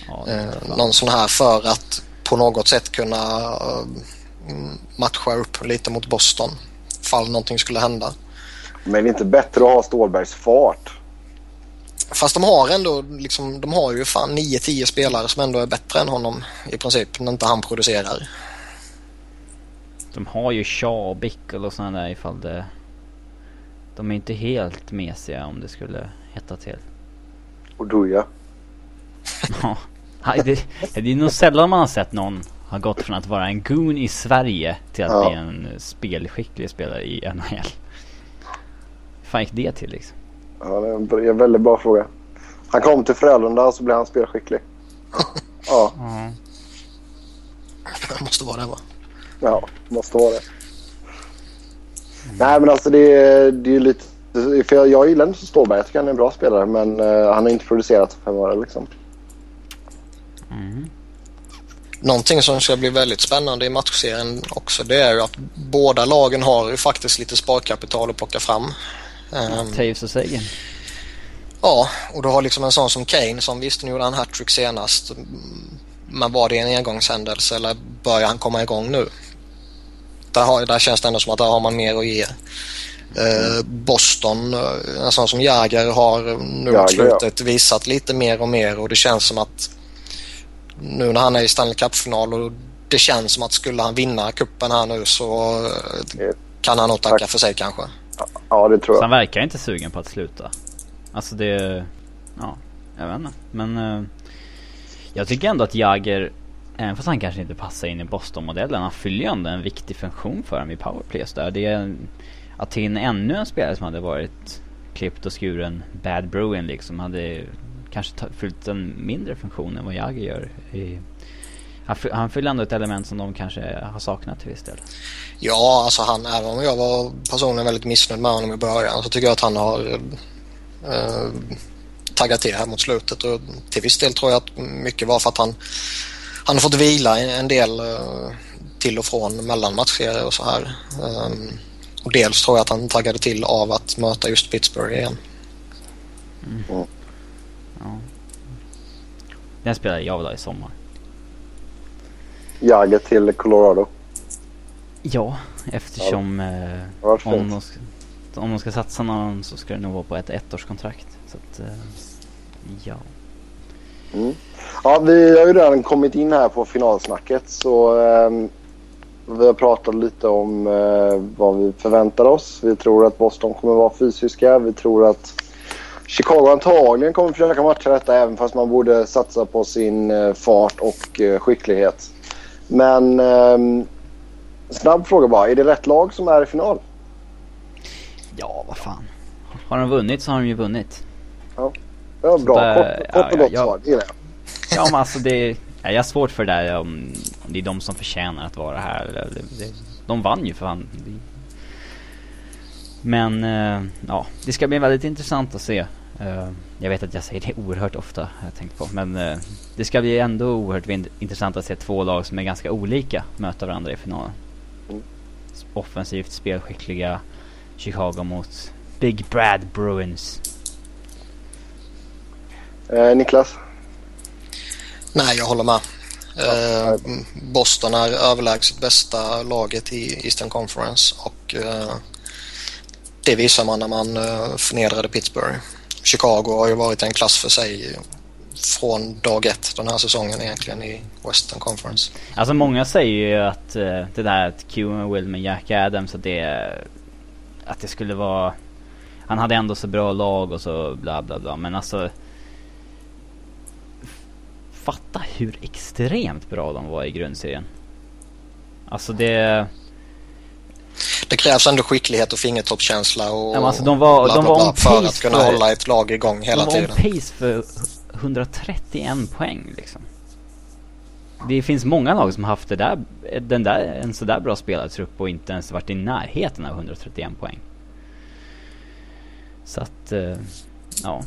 ja, eh, någon sån här för att på något sätt kunna eh, matcha upp lite mot Boston. Fall någonting skulle hända. Men det är inte bättre att ha Stålbergs fart? Fast de har ändå liksom, de har ju fan 9-10 spelare som ändå är bättre än honom i princip när inte han producerar. De har ju Shaw och Bickle och sådana där ifall det... De är inte helt mesiga om det skulle hetta till. Och Duja. ja. Det, det är nog sällan man har sett någon har gått från att vara en goon i Sverige till att ja. bli en spelskicklig spelare i NHL fan gick det till liksom? Ja, det är en väldigt bra fråga. Han kom till Frölunda och så blev han spelskicklig. ja. Mm. Det måste vara det va? Ja, måste vara det. Mm. Nej men alltså det är, det är lite... För jag, jag gillar inte Stålberg. Jag tycker han är en bra spelare. Men uh, han har inte producerat för fem år liksom. Mm. Någonting som ska bli väldigt spännande i matchserien också det är ju att båda lagen har ju faktiskt lite sparkapital att plocka fram. Um, Taves och Sagan. Ja, och du har liksom en sån som Kane som visst nu gjorde han hattrick senast. Men var det en engångshändelse eller börjar han komma igång nu? Där, har, där känns det ändå som att där har man mer att ge. Uh, Boston, uh, en sån som Jäger har nu mot slutet ja. visat lite mer och mer och det känns som att nu när han är i Stanley Cup-final och det känns som att skulle han vinna kuppen här nu så uh, kan han nog tacka för sig kanske. Ja, det tror jag. Så han verkar inte sugen på att sluta. Alltså det... Ja, jag vet inte. Men... Uh, jag tycker ändå att Jagger, även fast han kanske inte passar in i Boston-modellen, han fyller ju ändå en viktig funktion för dem i powerplays där. Det är att ta in ännu en spelare som hade varit klippt och skuren Bad Bruin liksom hade kanske fyllt en mindre funktion än vad Jagger gör i han, han fyller ändå ett element som de kanske har saknat till viss del. Ja, alltså han, även om jag var personligen väldigt missnöjd med honom i början så tycker jag att han har eh, taggat till här mot slutet och till viss del tror jag att mycket var för att han, han har fått vila en del eh, till och från mellan matcher och så här. Um, och dels tror jag att han taggade till av att möta just Pittsburgh igen. Mm. Ja. Den spelar jag väl i sommar. Jagger till Colorado. Ja, eftersom ja. Eh, om, de ska, om de ska satsa någon så ska det nog vara på ett ettårskontrakt. Så att, eh, ja. Ja, vi har ju redan kommit in här på finalsnacket så eh, vi har pratat lite om eh, vad vi förväntar oss. Vi tror att Boston kommer vara fysiska. Vi tror att Chicago antagligen kommer försöka matcha detta även fast man borde satsa på sin eh, fart och eh, skicklighet. Men ehm, snabb fråga bara. Är det rätt lag som är i final? Ja, vad fan. Har de vunnit så har de ju vunnit. Ja, bra. där- Kort, kort och ja, gott ja, svar. Det gillar jag. Ja men alltså det, ja, jag har svårt för det där om, om det är de som förtjänar att vara här. Det, det, de vann ju för fan. Men eh, ja, det ska bli väldigt intressant att se. Eh, jag vet att jag säger det oerhört ofta, har jag tänkt på. Men eh, det ska bli ändå oerhört intressant att se två lag som är ganska olika möta varandra i finalen. Mm. Offensivt spelskickliga Chicago mot Big Brad Bruins. Eh, Niklas? Nej, jag håller med. Eh, Boston är överlägset bästa laget i Eastern Conference och eh, det visar man när man eh, förnedrade Pittsburgh. Chicago har ju varit en klass för sig från dag ett den här säsongen egentligen i Western Conference. Alltså många säger ju att eh, det där att Q Will med Jack Adams att det att det skulle vara han hade ändå så bra lag och så bla bla bla men alltså fatta hur extremt bra de var i grundserien. Alltså det det krävs ändå skicklighet och fingertoppskänsla och Ja, alltså, de var- bla, de bla, var bla, för att kunna för- hålla ett lag igång hela de var tiden. on pace för 131 poäng liksom. Det finns många lag som haft det där, den där, en sådär bra spelartrupp och inte ens varit i närheten av 131 poäng. Så att, eh, ja.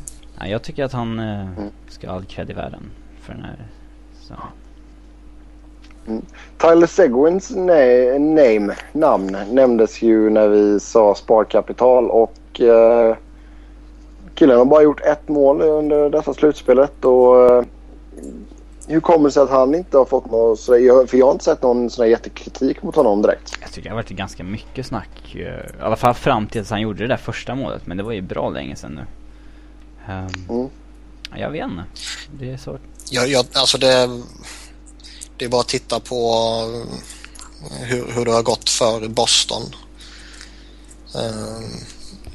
Jag tycker att han eh, ska ha all cred i världen för den här. Så. Tyler Seguins na- name, namn nämndes ju när vi sa sparkapital och eh, killen har bara gjort ett mål under detta slutspelet och eh, hur kommer det sig att han inte har fått något sådär, för jag har inte sett någon sån här jättekritik mot honom direkt. Jag tycker det har varit ganska mycket snack. eh, I alla fall fram till att han gjorde det där första målet. Men det var ju bra länge sedan nu. Ehm, Mm. ja, Jag vet inte. Det är svårt. Jag, jag, alltså det, det är bara att titta på hur, hur det har gått för Boston. Eh,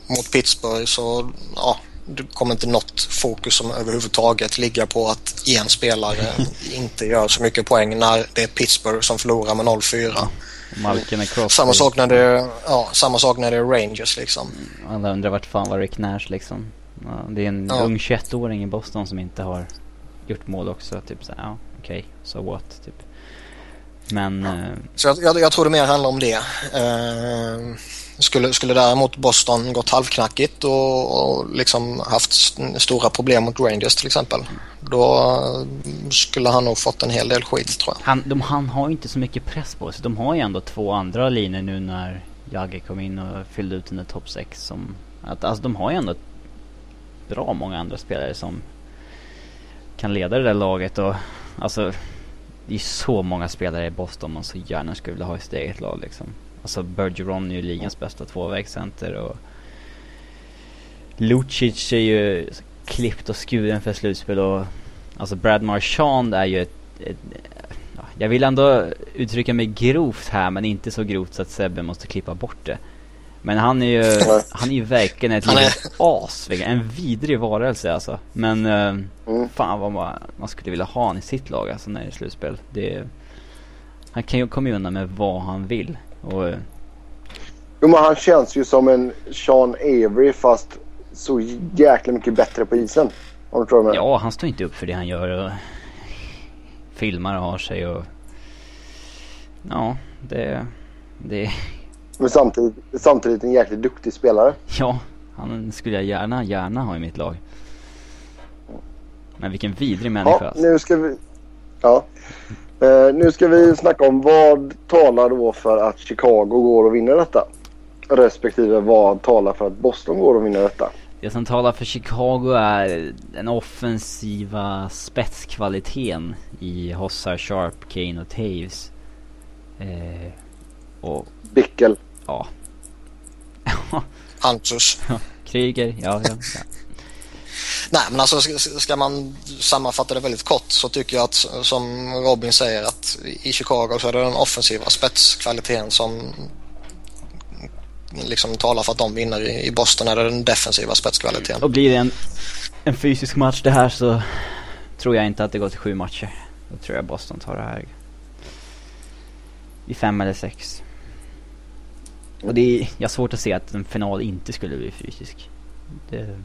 mot Pittsburgh så ja, det kommer inte något fokus som överhuvudtaget ligga på att en spelare inte gör så mycket poäng när det är Pittsburgh som förlorar med 0-4. Malkin är cross. Samma sak när det, ja, samma sak när det är Rangers liksom. Alla undrar vart fan var Rick Nash liksom. Det är en Ja. ung 21-åring i Boston som inte har gjort mål också. Typ såhär, ja okej, so what typ. Men, eh, Så jag, jag, jag tror det mer handlar om det. Eh, skulle, skulle däremot Boston gått halvknackigt och, och liksom haft st- stora problem mot Rangers till exempel. Då skulle han nog fått en hel del skit tror jag. han, de, han har ju inte så mycket press på sig. De har ju ändå två andra linjer nu när Jagge kom in och fyllde ut den där topp 6 som... Att, alltså de har ju ändå bra många andra spelare som kan leda det där laget och alltså det är ju så många spelare i Boston man så gärna skulle vilja ha i sitt eget lag liksom. Alltså Bergeron är ju ligans bästa tvåvägscenter och Lucic är ju klippt och skuren för slutspel och alltså Brad Marchand är ju ett, ett jag vill ändå uttrycka mig grovt här men inte så grovt så att Sebbe måste klippa bort det. Men han är ju, han är ju verkligen ett litet as, en vidrig varelse alltså. Men eh, Mm. fan vad man, man skulle vilja ha han i sitt lag alltså när det är slutspel. Det, han kan ju komma undan med vad han vill. Och eh, Jo, men han känns ju som en Sean Avery fast så jäkla mycket bättre på isen. Om du tror jag ja, han står inte upp för det han gör och filmar och har sig och ja, det, det, Men samtidigt, samtidigt en jäkligt duktig spelare. ja, han skulle jag gärna, gärna ha i mitt lag. Men vilken vidrig människa Ja, alltså. nu ska vi... Ja. Eh, nu ska vi snacka om vad talar då för att Chicago går och vinner detta? Respektive vad talar för att Boston går och vinner detta? Det som talar för Chicago är den offensiva spetskvaliteten i Hossa, Sharp, Kane och Taves. Eh, och Bickel. Ja. Antus. Kryger, ja, ja, ja. Nej, men alltså ska man sammanfatta det väldigt kort så tycker jag att som Robin säger att i Chicago så är det den offensiva spetskvaliteten som liksom talar för att de vinner. I Boston är det den defensiva spetskvaliteten. Och blir det en, en fysisk match det här så tror jag inte att det går till sju matcher. Då tror jag Boston tar det här i fem eller sex. Och det är, jag har svårt att se att en final inte skulle bli fysisk. Det,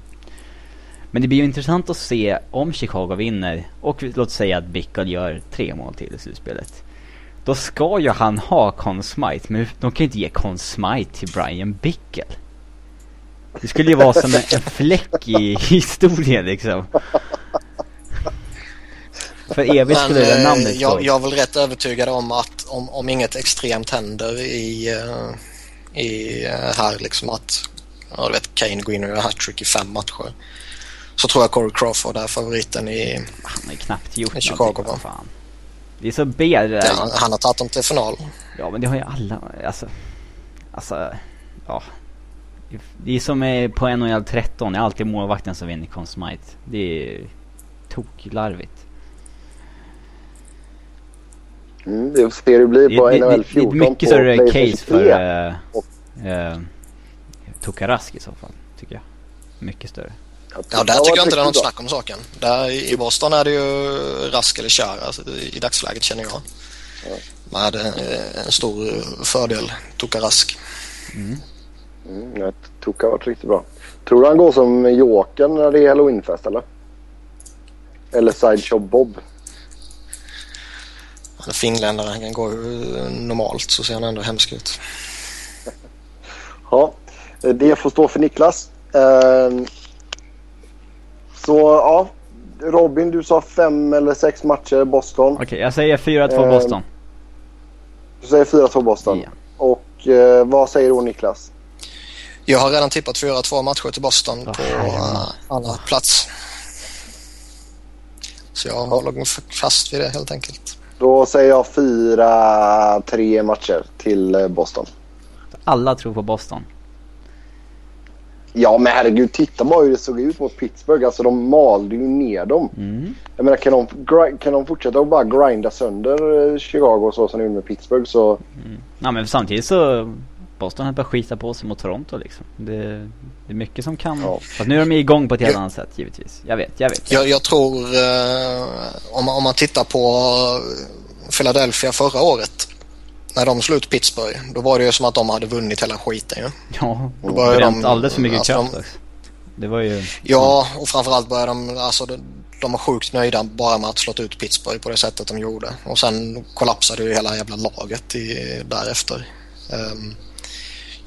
men det blir ju intressant att se om Chicago vinner och låt säga att Bickle gör tre mål till i slutspelet. Då ska ju han ha Conn Smite, men de kan ju inte ge Conn Smite till Brian Bickle. Det skulle ju vara som en, en fläck i historien liksom. För evigt skulle det namnet eh, jag, jag är väl rätt övertygad om att om, om inget extremt händer i, uh, i uh, här liksom att ja, du vet, Kane går in och gör hattrick i fem matcher. Så tror jag Corey Crawford är favoriten i Han har ju knappt gjort i Chicago. Va? Fan. Det är så B. Ja, han har tagit dem till final. Ja men det har ju alla, alltså. Alltså, ja. Det är som är på NHL 13, det är alltid målvakten som vinner Conn Smite. Det är toklarvigt. Mm, det ser hur det blir på det, NHL 14 Det är mycket större case för uh, uh, Tokarask i så fall, tycker jag. Mycket större. Ja, där tycker jag inte det är något snack om saken. Där I Boston är det ju rask eller kör alltså, i dagsläget känner jag. Ja. Med en stor fördel, Toka Rask. Mm. Mm, Toka har varit riktigt bra. Tror du han går som Jokern när det är halloweenfest eller? Eller Sideshow Bob? Han är finländare, han kan gå normalt så ser han ändå hemsk ut. ja, det får stå för Niklas. Uh, så ja, Robin du sa fem eller sex matcher Boston. Okej, okay, jag säger 4-2 uh, Boston. Du säger 4-2 Boston. Ja. Och uh, vad säger då Niklas? Jag har redan tippat 4-2 matcher till Boston oh, på uh, andra plats. Så jag håller fast vid det helt enkelt. Då säger jag 4-3 matcher till eh, Boston. Alla tror på Boston. Ja men herregud, titta bara hur det såg ut mot Pittsburgh. Alltså de malde ju ner dem. Mm. Jag menar kan de, kan de fortsätta att bara grinda sönder eh, Chicago så som de gjorde med Pittsburgh så... Mm. Ja men samtidigt så Boston på att skita på sig mot Toronto liksom. Det, det är mycket som kan... Ja. Fast nu är de igång på ett helt jag, annat sätt givetvis. Jag vet, jag vet. Jag, jag tror eh, om, om man tittar på Philadelphia förra året. När de slog ut Pittsburgh. Då var det ju som att de hade vunnit hela skiten ju. Ja, då började de, alldeles för mycket alltså kraft de, Det var ju... Ja, och framförallt började de... Alltså, de, de var sjukt nöjda bara med att slå ut Pittsburgh på det sättet de gjorde. Och sen kollapsade ju hela jävla laget i, därefter. Um,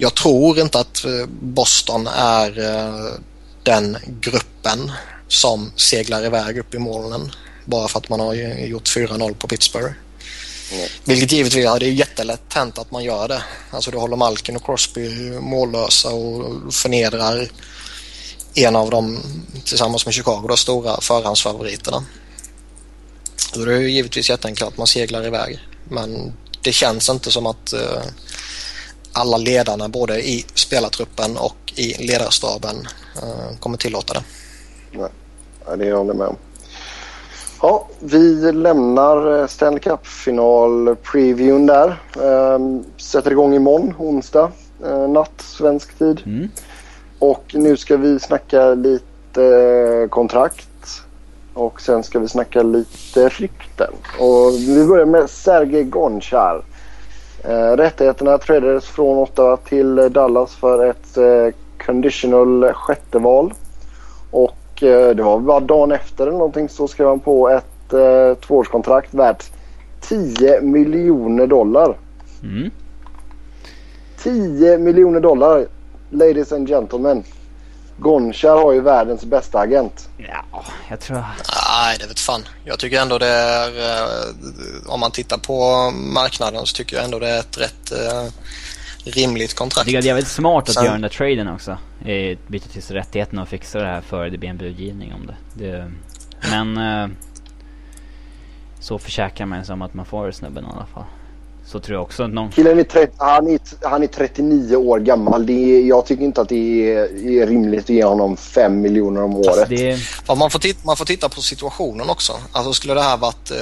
jag tror inte att eh, Boston är uh, den gruppen som seglar iväg upp i molnen bara för att man har gjort 4-0 på Pittsburgh. Mm. Vilket givetvis ja, det är jättelätt hänt att man gör det. Alltså du håller Malkin och Crosby mållösa och förnedrar en av dem tillsammans med Chicago, de stora förhandsfavoriterna. Då är det givetvis jätteenkelt att man seglar iväg. Men det känns inte som att uh, alla ledarna både i spelartruppen och i ledarstaben uh, kommer tillåta det. Nej, det håller jag med om. Ja, vi lämnar eh, Stanley Cup-final-previewn där. Ehm, sätter igång imorgon, onsdag eh, natt, svensk tid. Mm. Och nu ska vi snacka lite eh, kontrakt. Och sen ska vi snacka lite rykten. Och vi börjar med Sergej Gonchar. Eh, rättigheterna tradades från Ottawa till Dallas för ett eh, conditional sjätte val. Och Eh, det var bara dagen efter eller någonting så skrev han på ett eh, tvåårskontrakt värt 10 miljoner dollar. Mm. 10 miljoner dollar, ladies and gentlemen. Gonchar har ju världens bästa agent. Ja, jag tror... Nej, det vet fan. Jag tycker ändå det är... Eh, om man tittar på marknaden så tycker jag ändå det är ett rätt eh, rimligt kontrakt. Det är jävligt smart att Sen... göra den där traden också. Byta till sig rättigheterna och fixa det här före det blir en budgivning om det. det men... Eh, så försäkrar man sig om att man får snubben i alla fall. Så tror jag också att någon... Killen är, 30, han är, han är 39 år gammal. Det är, jag tycker inte att det är, är rimligt att ge honom 5 miljoner om året. Alltså det, Ja, man, får titta, man får titta på situationen också. Alltså skulle det här varit eh,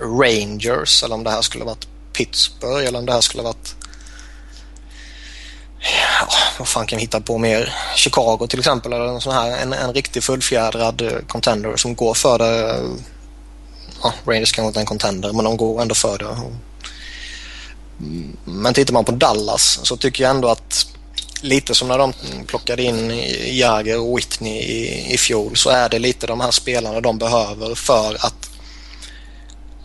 Rangers eller om det här skulle varit Pittsburgh eller om det här skulle varit Ja, vad fan kan vi hitta på mer? Chicago till exempel eller en sån här en, en riktig fullfjädrad eh, contender som går för det. Ja, Rangers kanske inte är en contender men de går ändå för det. Men tittar man på Dallas så tycker jag ändå att lite som när de plockade in Jagger och Whitney i, i fjol så är det lite de här spelarna de behöver för att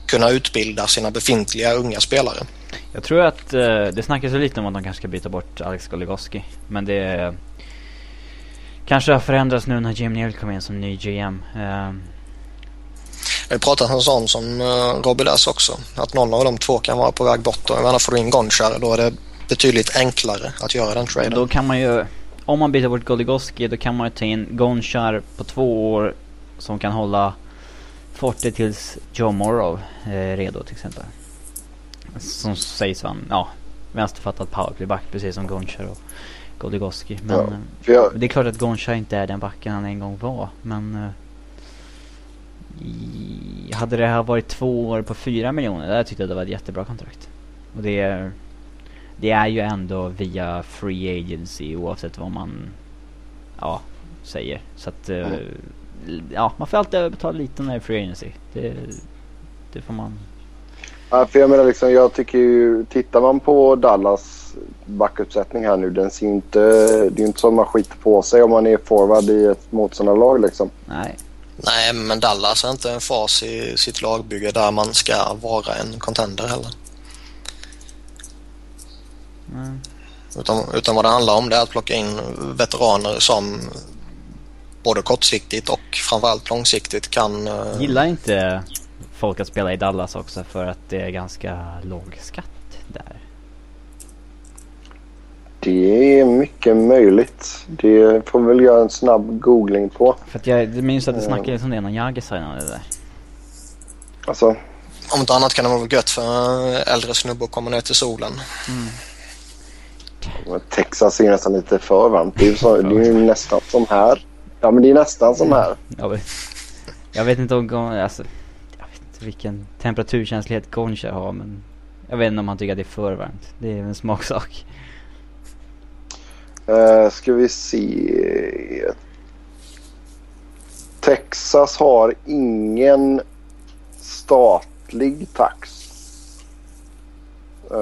kunna utbilda sina befintliga unga spelare. jag tror att eh, det snackas ju lite om att de kanske ska byta bort Alex Goligoski. Men det kanske har förändrats nu när Jim Neal kom in som ny GM. Eh, vi har pratat om sån som uh, Robbie Lass också. Att någon av de två kan vara på väg bort. Och menar, får du in Gonchar då är det betydligt enklare att göra den traden. Då kan man ju, om man byter bort Goligoski, då kan man ju ta in Gonchar på två år som kan hålla fortet tills Joe Morrow är redo till exempel. Som sägs vara ja, vänsterfattad powerplayback precis som Gonchar och Goligoski. Men Ja, eh, jag, det är klart att Gonchar inte är den backen han en gång var, men eh, hade det här varit två år på fyra miljoner, där tyckte jag det var ett jättebra kontrakt. Och det är, det är ju ändå via free agency oavsett vad man, ja, säger. Så att, eh, Mm. ja, man får alltid betala lite när det är free agency. Det, det får man. ja, för jag menar liksom, jag tycker ju, tittar man på Dallas backuppsättning här nu, den ser inte, det är ju inte som man skiter på sig om man är forward i ett motståndarlag liksom. Nej. Nej, men Dallas är inte en fas i sitt lagbygge där man ska vara en contender heller. nej. Utan, utan vad det handlar om det är att plocka in veteraner som både kortsiktigt och framförallt långsiktigt kan... eh, Gillar inte folk att spela i Dallas också för att det är ganska låg skatt där? Det är mycket möjligt. Det får vi väl göra en snabb googling på. För att jag minns att det Ja. snackades om det när Jagger signade det där. Alltså, Om inte annat kan det vara gött för äldre snubbe att komma ner till solen. Texas är nästan lite för varmt. Det är ju, så, det är ju nästan som här. Ja, men det är nästan som här. Jag vet, jag vet inte om alltså, jag vet inte vilken temperaturkänslighet Goncha har men jag vet inte om han tycker att det är för varmt. Det är en smaksak. Uh, ska vi se. Texas har ingen statlig tax. Uh,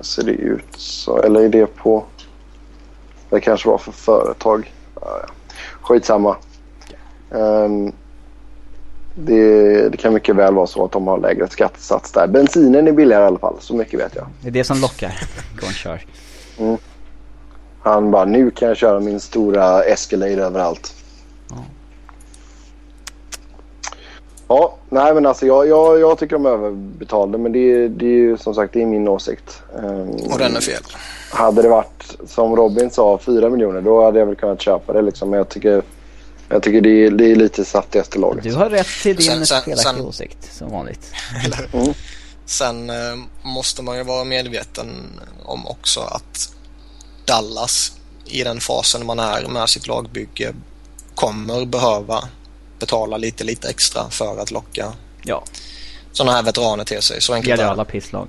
ser det ut så? Eller är det på... Det kanske var för företag. Uh. Skitsamma. Um, det, det kan mycket väl vara så att de har lägre skattesats där. Bensinen är billigare i alla fall. Så mycket vet jag. Det är det som lockar Gonchar. Han bara, nu kan jag köra min stora Escalade överallt. Ja. Ja, nej men alltså jag, jag, jag tycker de är överbetalda men det, det är ju som sagt det är min åsikt. Um, Och den är fel. Hade det varit som Robin sa 4 miljoner då hade jag väl kunnat köpa det liksom. Men jag tycker, jag tycker det, är, det är lite efter laget. Du har rätt till din Sen- sen- felaktiga sen- åsikt som vanligt. Mm. Sen eh, måste man ju vara medveten om också att Dallas i den fasen man är med sitt lagbygge kommer behöva betala lite, lite extra för att locka Ja, sådana här veteraner till sig. Så det enkelt gäller är det. alla pisslag.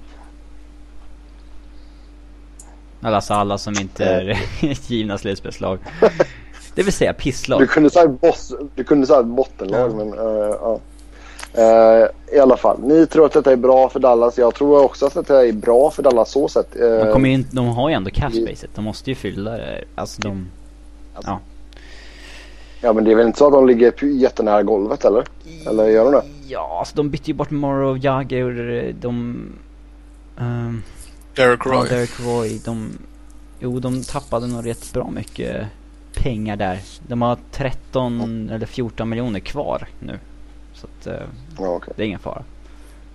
Alltså alla som inte är givna slutspelslag. Det vill säga pisslag. Du kunde säga, boss, du kunde säga bottenlag Ja. men uh, ja. Eh, I alla fall, ni tror att detta är bra för Dallas. Jag tror också att detta är bra för Dallas så sett. Eh, De, kommer ju inte, de har ju ändå cap spacet. De måste ju fylla det. Alltså de... Ja. Ja men det är väl inte så att de ligger jättenära golvet eller? Eller gör de det? Ja, alltså de bytte ju bort Morrow, Jagger, de... ehm, Derek ja, Roy. Derek Roy, de... Jo, de tappade nog rätt bra mycket pengar där. De har 13 eller 14 miljoner kvar nu. Så att eh, Ja, okej. det är ingen fara.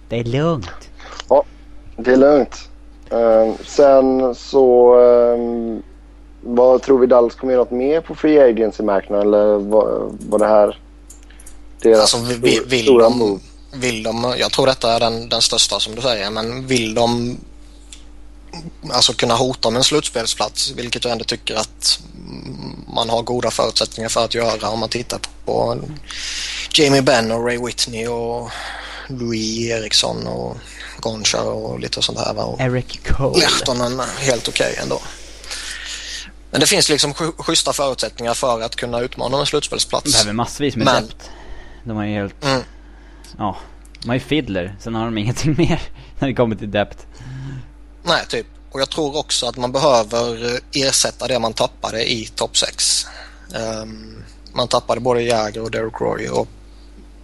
Det är lugnt. Det är lugnt. Eh, sen så... eh, vad tror vi Dallas kommer göra något mer på Free Agency-marknaden? Eller var, var det här deras Alltså, vi- vi- stor- vill stora de- move? vill de, jag tror detta är den, den största som du säger, men vill de alltså kunna hota om en slutspelsplats, vilket jag ändå tycker att man har goda förutsättningar för att göra om man tittar på Jamie Benn och Ray Whitney och Louis Eriksson och Goncha och lite sånt här. Och Eric Cole. Lehtonen helt okej okay ändå. Men det finns liksom schyssta förutsättningar för att kunna utmana en slutspelsplats. De behöver massvis med Men... depth. De har ju helt... Mm. Ja. De har ju Fiddler, sen har de ingenting mer när det kommer till depth. Nej, typ. Och jag tror också att man behöver ersätta det man tappade i topp 6. Um, ehm, man tappade både Jäger och Derek Roy och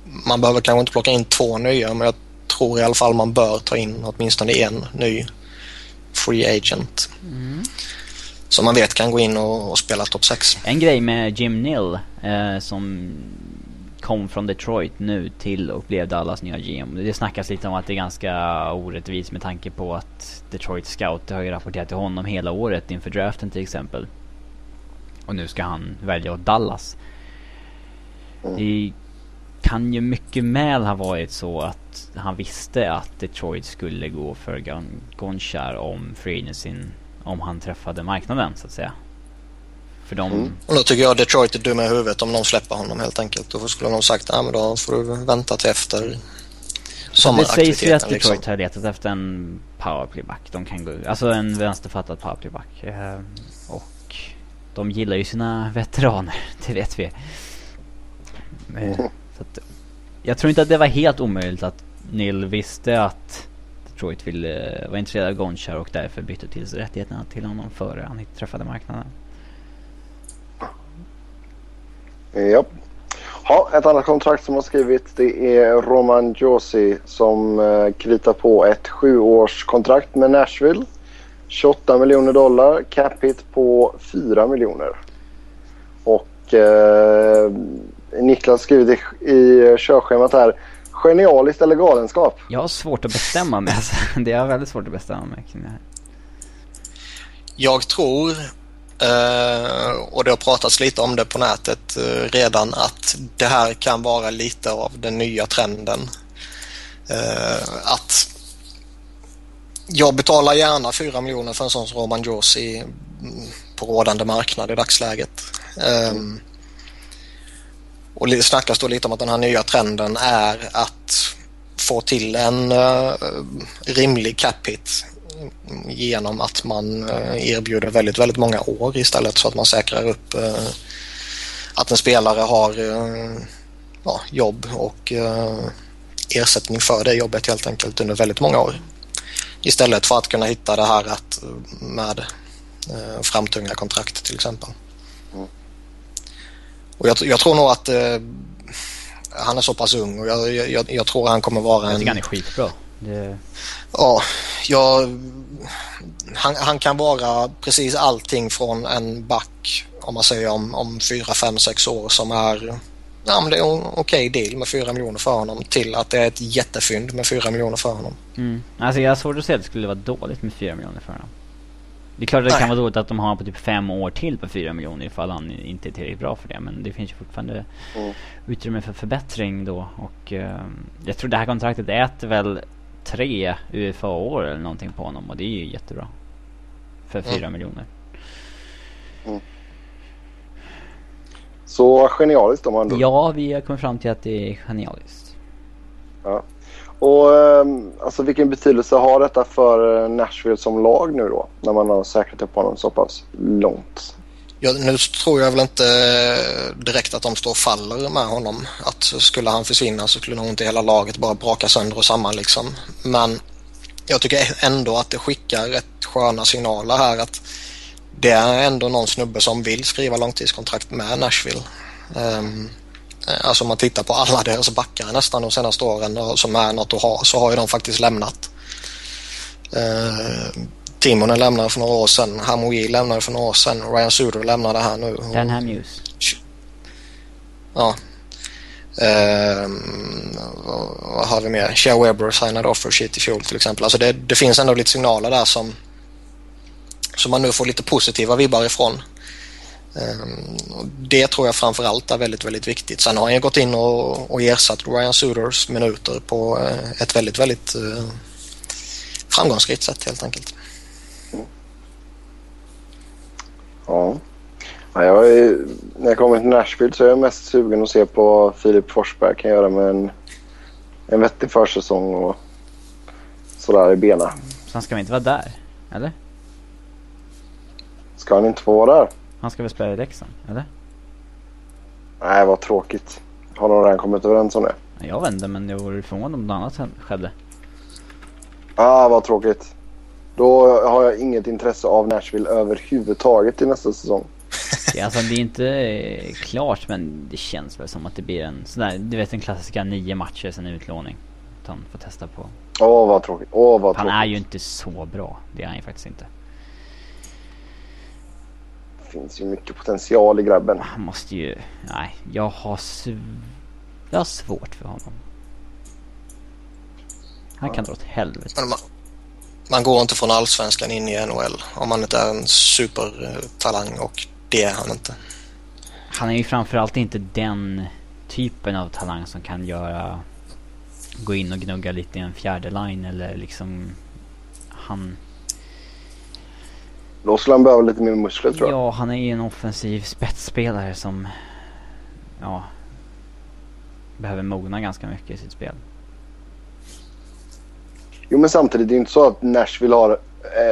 man behöver kanske inte plocka in två nya men jag tror i alla fall man bör ta in åtminstone en ny free agent. Mm. Som man vet kan gå in och, och spela topp 6. En grej med Jim Nill eh, som kom från Detroit nu till och blev Dallas nya GM. Det snackas lite om att det är ganska orättvist med tanke på att Detroit Scout har ju rapporterat till honom hela året inför draften till exempel. Och nu ska han välja åt Dallas. Mm. Det kan ju mycket väl ha varit så att han visste att Detroit skulle gå för Gonchar om free om han träffade marknaden så att säga. För de... Mm. Och då tycker jag Detroit är dumma i huvudet om de släpper honom helt enkelt. Då skulle de sagt att ja, då får du vänta till efter. Det sägs ju att Detroit liksom. har letat efter en powerplayback. De kan gå, alltså en vänsterfattad powerplayback. Eh, och de gillar ju sina veteraner, det vet vi. Eh, så att, jag tror inte att det var helt omöjligt att Neil visste att Detroit ville, var intresserad av Gonchar och därför bytte till sig rättigheterna till honom före han träffade marknaden. Ja. ja. Ett annat kontrakt som har skrivits det är Roman Josi som eh, kritar på ett sjuårskontrakt med Nashville. 28 miljoner dollar, cap hit på 4 miljoner. Och eh, Niklas skrivit i, i körschemat här. Genialiskt eller galenskap? Jag har svårt att bestämma mig. Det är väldigt svårt att bestämma mig kring det här. Jag tror Eh, och det har pratats lite om det på nätet uh, redan att det här kan vara lite av den nya trenden. Uh, att jag betalar gärna 4 miljoner för en sån som Roman Josi på rådande marknad i dagsläget. Um, och det snackas då lite om att den här nya trenden är att få till en rimlig cap hit genom att man eh, erbjuder väldigt, väldigt många år istället så att man säkrar upp eh, att en spelare har eh, ja, jobb och ersättning för det jobbet helt enkelt under väldigt många år. Istället för att kunna hitta det här att med framtunga kontrakt till exempel. Mm. Och jag, jag, tror nog att han är så pass ung och jag, jag, jag tror han kommer vara en... Jag tycker han är skitbra. Det... Ja, jag, han, han, kan vara precis allting från en back om man säger om, om 4, 5, 6 år som är ja, men det är en okej deal med 4 miljoner för honom till att det är ett jättefynd med 4 miljoner för honom. Mm. Alltså jag har svårt att säga att det skulle vara dåligt med 4 miljoner för honom. Det är klart att det Nej. kan vara dåligt att de har honom på typ 5 år till på 4 miljoner ifall han inte är tillräckligt bra för det. Men det finns ju fortfarande mm. utrymme för förbättring då. Och uh, jag tror det här kontraktet äter väl tre UFA-år eller någonting på honom och det är ju jättebra. För fyra mm. miljoner. Mm. Så genialiskt om man då. Ja, vi har kommit fram till att det är genialiskt. Ja. Och ehm, alltså vilken betydelse har detta för Nashville som lag nu då? När man har säkrat upp honom så pass långt? Jag, nu tror jag väl inte eh, direkt att de står och faller med honom. Att skulle han försvinna så skulle nog inte hela laget bara braka sönder och samman liksom. Men jag tycker ändå att det skickar rätt sköna signaler här att det är ändå någon snubbe som vill skriva långtidskontrakt med Nashville. Um, alltså om man tittar på alla deras backar nästan de senaste åren som är något att ha så har ju de faktiskt lämnat. Uh, Timonen lämnade för några år sedan. Hamouille lämnade för några år sedan. Ryan Suder lämnade här nu. Dan Hamuse. Ja. Um, vad har vi mer? Shea Weber signade offer shit i fjol till exempel. Alltså det, det, finns ändå lite signaler där som, som man nu får lite positiva vibbar ifrån. Um, det tror jag framförallt är väldigt, väldigt viktigt. Sen har han ju gått in och, och ersatt Ryan Suders minuter på uh, ett väldigt, väldigt uh, framgångsrikt sätt helt enkelt. Ja. ja jag är, när jag kommer till Nashville så är jag mest sugen att se på vad Filip Forsberg kan göra med en, en vettig försäsong och sådär i bena. Så han ska väl inte vara där? Eller? Ska han inte få vara där? Han ska väl spela i Leksand? Eller? Nej, vad tråkigt. Har de redan kommit överens om det? Jag inte, men jag vore förvånad om något annat skedde. Ah, vad tråkigt. Då har jag inget intresse av Nashville överhuvudtaget i nästa säsong. Ja, alltså det är inte eh, klart men det känns väl som att det blir en sån där, du vet en klassiska nio matcher sen utlåning. Att han får testa på. Åh oh, vad tråkigt. Åh oh, vad han tråkigt. är ju inte så bra. Det är han ju faktiskt inte. Det finns ju mycket potential i grabben. Han måste ju, nej jag har sv- jag har svårt för honom. Han kan dra åt helvete. Man går inte från allsvenskan in i NHL om man inte är en supertalang och det är han inte. Han är ju framförallt inte den typen av talang som kan göra gå in och gnugga lite i en fjärde line eller liksom han Då skulle han behöva lite mer muskler tror jag. Ja, han är ju en offensiv spetsspelare som ja behöver mogna ganska mycket i sitt spel. Jo men samtidigt det är inte så att Nashville har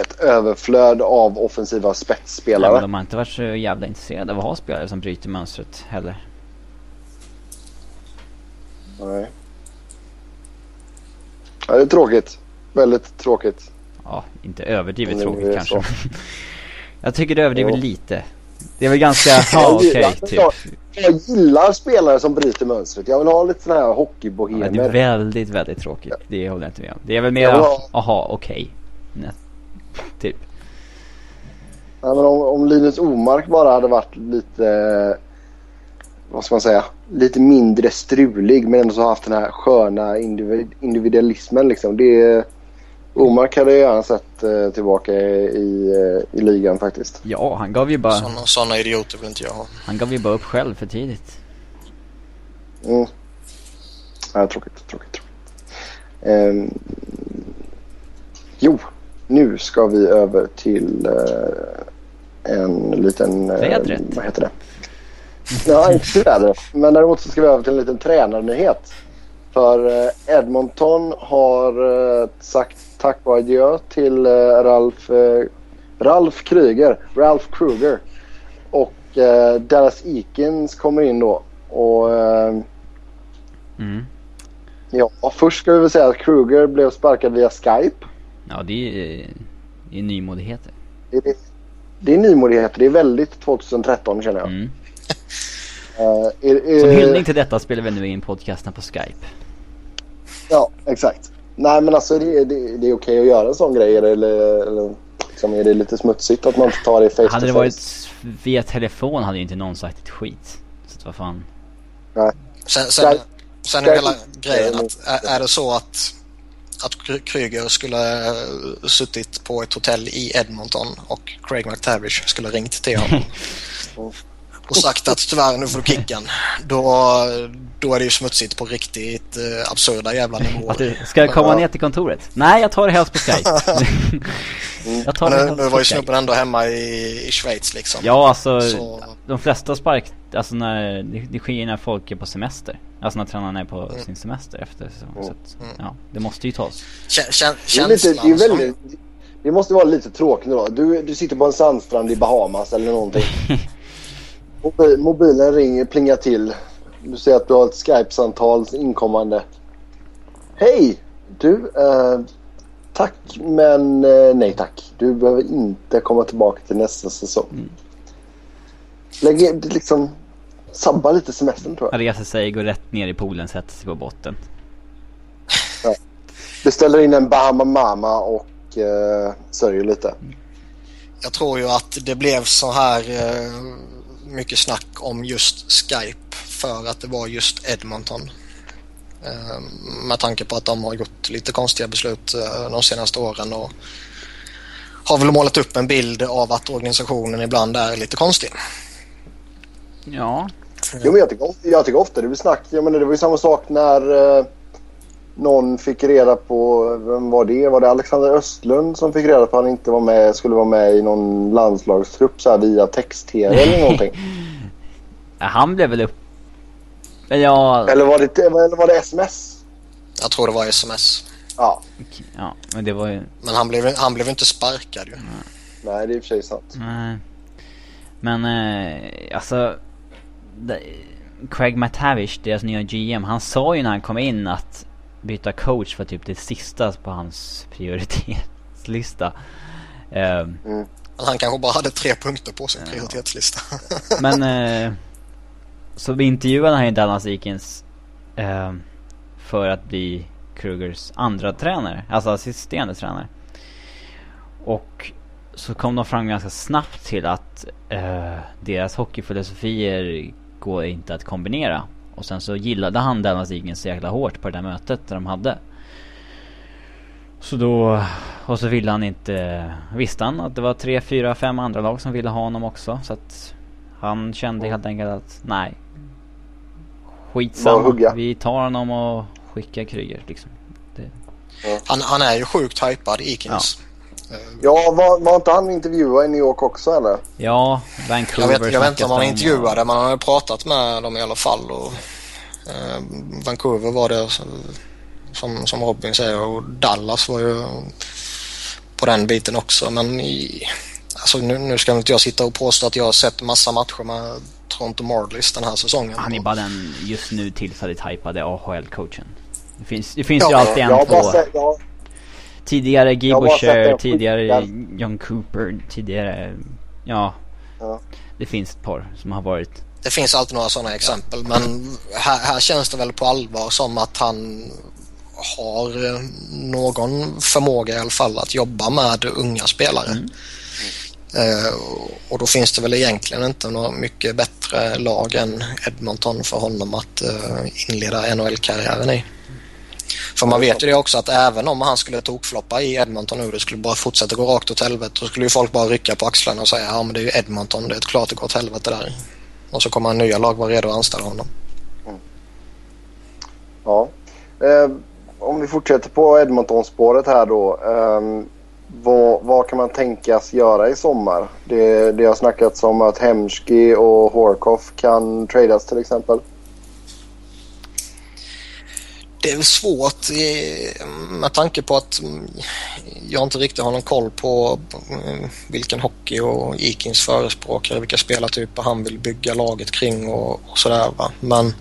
ett överflöd av offensiva spetsspelare. Nej, de har inte varit så jävla intresserade av att ha spelare som bryter mönstret heller. Nej. Ja, det är tråkigt. Väldigt tråkigt. Ja, inte överdrivet Men det tråkigt kanske. jag tycker det överdriver Jo. lite. Det är väl ganska, ja okej jag, typ. Jag, gillar spelare som bryter mönstret. Jag vill ha lite sådana här Ja, hockeybohemer. men det är väldigt, väldigt tråkigt. Det håller jag inte med om. Det är väl mer, ha- aha, okej. Nej. Typ. Nej, men om, om Linus Omark bara hade varit lite, vad ska man säga, lite mindre strulig men ändå så haft den här sköna individ, individualismen liksom. Det, Omark hade jag gärna sett eh, tillbaka i, eh, i ligan faktiskt. Ja, han gav ju bara, Sådana, sådana idioter vill inte jag ha. han gav ju bara upp själv för tidigt. Mm. Ja, tråkigt, tråkigt, tråkigt. Ehm, jo, nu ska vi över till eh, en liten... eh, Vädret. Vad heter det? Ja, inte vädret. Men däremot så ska vi över till en liten tränarnyhet. För eh, Edmonton har eh, sagt tack och adjö till eh, Ralf, eh, Ralf Kryger, Ralph Kruger. Och eh, Dallas Eakins kommer in då. Och Mm. ja, först ska vi väl säga att Kruger blev sparkad via Skype. Ja, det är det är nymodigheter. Det är, det är nymodigheter. Det är väldigt 2013 känner jag. Mm. Är- är- Som hyllning till detta spelar vi nu in podcasten på Skype. Ja, exakt. Nej men alltså det, det, det är okej att göra en sån grej eller, eller liksom, är det lite smutsigt att man inte tar det face Hade det varit via telefon hade ju inte någon sagt ett skit. Så vad fan. Sen, sen, Sky- sen är hela grejen att är, det så att, att Kry- Kryger skulle eh, suttit på ett hotell i Edmonton och Craig McTavish skulle ringt till honom och sagt att tyvärr nu får du kicken. Då, då är det ju smutsigt på riktigt eh, absurda jävla nivåer. Att du, ska jag komma ner till kontoret? Nej, jag tar det helst på Skype. jag tar det Men nu, nu var ju snubben ändå hemma i, i Schweiz liksom. Ja, alltså Så- de flesta spark, alltså när, det, det sker när folk är på semester. Alltså när tränarna är på Mm. sin semester efter säsong. Så att, Mm. ja, det måste ju tas. Kä- kä- Det, är lite, känslan det, är som- väldigt, det måste vara lite tråkigt då. Du, du sitter på en sandstrand i Bahamas eller någonting. Mobil, mobilen ringer, plingar till. Du ser att du har ett Skype-samtal inkommande. Hej! Du, eh, tack men eh, nej tack. Du behöver inte komma tillbaka till nästa säsong. Mm. Lägg liksom sabba lite semestern tror jag. Reser sig, går rätt ner i poolen, sätter sig på botten. Beställer in en Bahama Mama och eh, sörjer lite. Jag tror ju att det blev så här eh, mycket snack om just Skype för att det var just Edmonton. Eh, med tanke på att de har gjort lite konstiga beslut eh, de senaste åren och har väl målat upp en bild av att organisationen ibland är lite konstig. Ja. Jo, men jag, tycker, of- jag tycker ofta det blir snack. Jag menar, det var ju samma sak när eh, någon fick reda på... Vem var det? Var det Alexander Östlund som fick reda på att han inte var med, skulle vara med i någon landslagstrupp så här via text-tv eller någonting? Ja, Han blev väl upp... Ja, eller, var det, eller var det sms? Jag tror det var sms. Ja. ja, men det var ju... Men han blev, han blev inte sparkad ju. Nej, det är i och för sig sant. Nej. Men eh, alltså... Det, Craig McTavish, deras nya GM, han sa ju när han kom in att byta coach var typ det sista på hans prioritetslista. Ehm, Men han kanske bara hade tre punkter på sin prioritetslista. men eh, så vi intervjuade han ju Dallas Eakins eh, för att bli Krugers andra tränare, alltså assisterande tränare. Och så kom de fram ganska snabbt till att eh, deras hockeyfilosofier går inte att kombinera. Och sen så gillade han Dallas Eakins så jäkla hårt på det där mötet där de hade. Så då, och så ville han inte, visste han att det var tre, fyra, fem andra lag som ville ha honom också. Så att han kände helt enkelt att nej. Skitsamma, vi tar honom och skickar Kryger liksom. Han, han är ju sjukt hypad, Eakins. Eh, Ja, var, var inte han intervjuad i New York också eller? Ja, Jag Vancouver vet, jag vet inte om han intervjuade men han har pratat med dem i alla fall. Och, eh, Vancouver var det som, som Robin säger och Dallas var ju på den biten också. Men i, alltså nu, nu ska inte jag sitta och påstå att jag har sett massa matcher med Toronto Marlies den här säsongen. Han är bara den just nu tillfälligt hypade AHL-coachen. Det finns, det finns Ja, ju alltid jag en på. sett, jag, Tidigare Guy Boucher, tidigare John Cooper, tidigare... Ja. Ja. Det finns ett par som har varit... Det finns alltid några sådana exempel men här, här känns det väl på allvar som att han har någon förmåga i alla fall att jobba med unga spelare. Eh, och då finns det väl egentligen inte något mycket bättre lag än Edmonton för honom att eh, inleda NHL-karriären i. För man vet ju det också att även om han skulle tokfloppa i Edmonton nu, det skulle bara fortsätta gå rakt åt helvete, då skulle ju folk bara rycka på axlarna och säga ja men det är ju Edmonton, det är ett klart det går åt helvete där. Och så kommer nya lag vara redo att anställa honom. ja. Eh, om vi fortsätter på Edmonton-spåret här då. Eh, vad, vad kan man tänkas göra i sommar? Det, det har snackats om att Hemski och Horkoff kan tradas till exempel. Det är väl svårt eh, med tanke på att mm, jag inte riktigt har någon koll på mm, vilken hockey och Ikins förespråkare, vilka spelartyper han vill bygga laget kring och, och sådär. Va? Men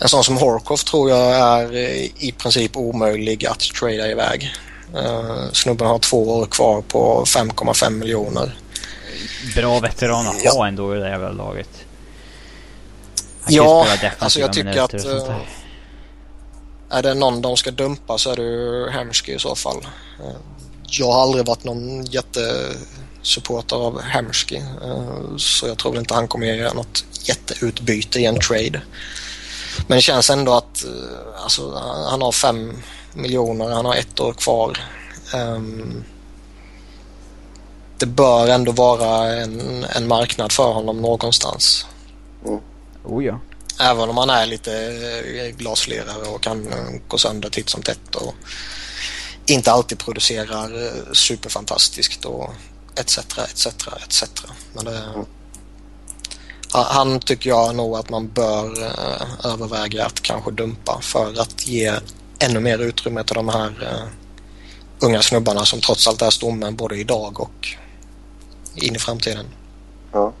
en sån som Horkoff tror jag är eh, i princip omöjlig att trada iväg. Uh, snubben har två år kvar på 5,5 miljoner. Bra veteran att Ja. ha ändå i det jävla laget. Han Ja, alltså jag tycker att, och sånt där. eh, Är det någon de ska dumpa så är det ju Hemsky i så fall. Eh, Jag har aldrig varit någon jättesupporter av Hemsky eh, så jag tror väl inte han kommer ge något jätteutbyte i en trade. Men det känns ändå att eh, alltså, han har fem miljoner, han har ett år kvar. Ehm, Det bör ändå vara en, en marknad för honom någonstans. Oh ja. Även om han är lite eh, glaslirare och kan eh, gå sönder titt som tätt och inte alltid producerar eh, superfantastiskt och etc. etc. etc. Men det, han, han tycker jag nog att man bör överväga att kanske dumpa för att ge ännu mer utrymme till de här unga snubbarna som trots allt är stommen både idag och in i framtiden. Ja.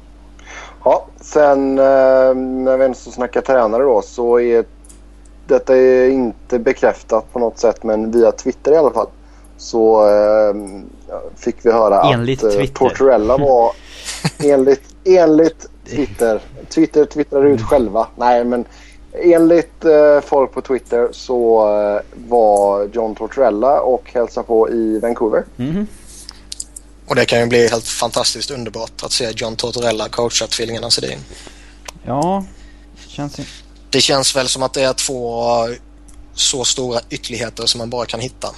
Ja, sen eh, när vi ändå snackar tränare då så är detta är inte bekräftat på något sätt men via Twitter i alla fall så eh, fick vi höra Enligt att eh. Tortorella var enligt, enligt Twitter. Twitter twittrar ut själva. Nej men enligt eh, folk på Twitter så eh, var John Tortorella och hälsade på i Vancouver. Mhm. Och det kan ju bli helt fantastiskt underbart att se John Tortorella coacha tvillingarna Sedin. Ja, känns ju... Det känns väl som att det är två så stora ytterligheter som man bara kan hitta.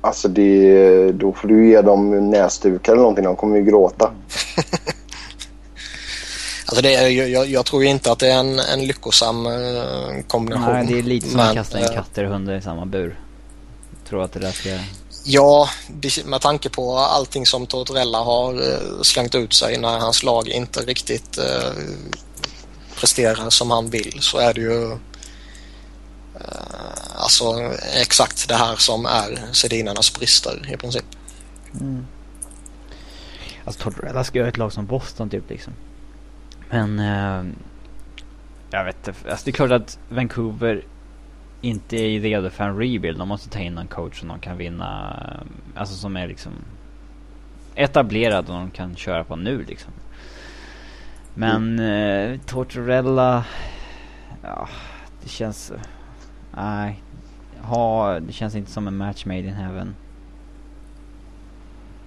Alltså det, då får du ge dem näsdukar eller någonting. De kommer ju gråta. Alltså det är, jag, jag tror inte att det är en, en lyckosam eh, kombination. Nej, det är lite som att kasta in eh, katter och hundar i samma bur. Jag tror att det där ska... Ja, med tanke på allting som Tortorella har eh, slängt ut sig när hans lag inte riktigt eh, presterar som han vill så är det ju eh, alltså exakt det här som är Sedinarnas brister i princip. Mm. Alltså Tortorella ska göra ett lag som Boston typ liksom. Men... Eh, jag vet inte. Alltså det är klart att Vancouver inte är redo för en rebuild. De måste ta in en coach som de kan vinna. Alltså som är liksom etablerad och de kan köra på nu liksom. Men eh, Tortorella... Ja, det känns... Nej. Ha, det känns inte som en match made in heaven.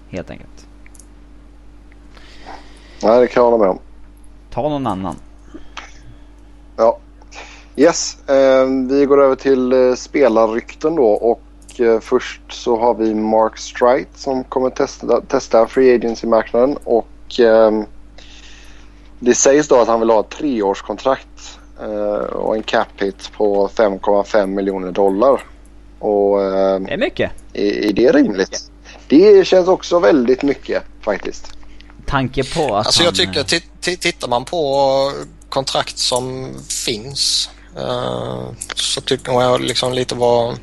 Helt enkelt. Nej, det kan jag hålla med om. Ta någon annan. Ja. Yes, eh, vi går över till eh, spelarrykten då och eh, först så har vi Mark Strite som kommer testa, testa Free Agency-marknaden och eh, det sägs då att han vill ha ett treårskontrakt eh, och en cap hit på 5,5 miljoner dollar. Och eh, Det är mycket. är, är det rimligt? Det känns också väldigt mycket faktiskt. Tanke på att Alltså han, jag tycker, ti- ti- tittar man på kontrakt som finns så tycker jag liksom lite vad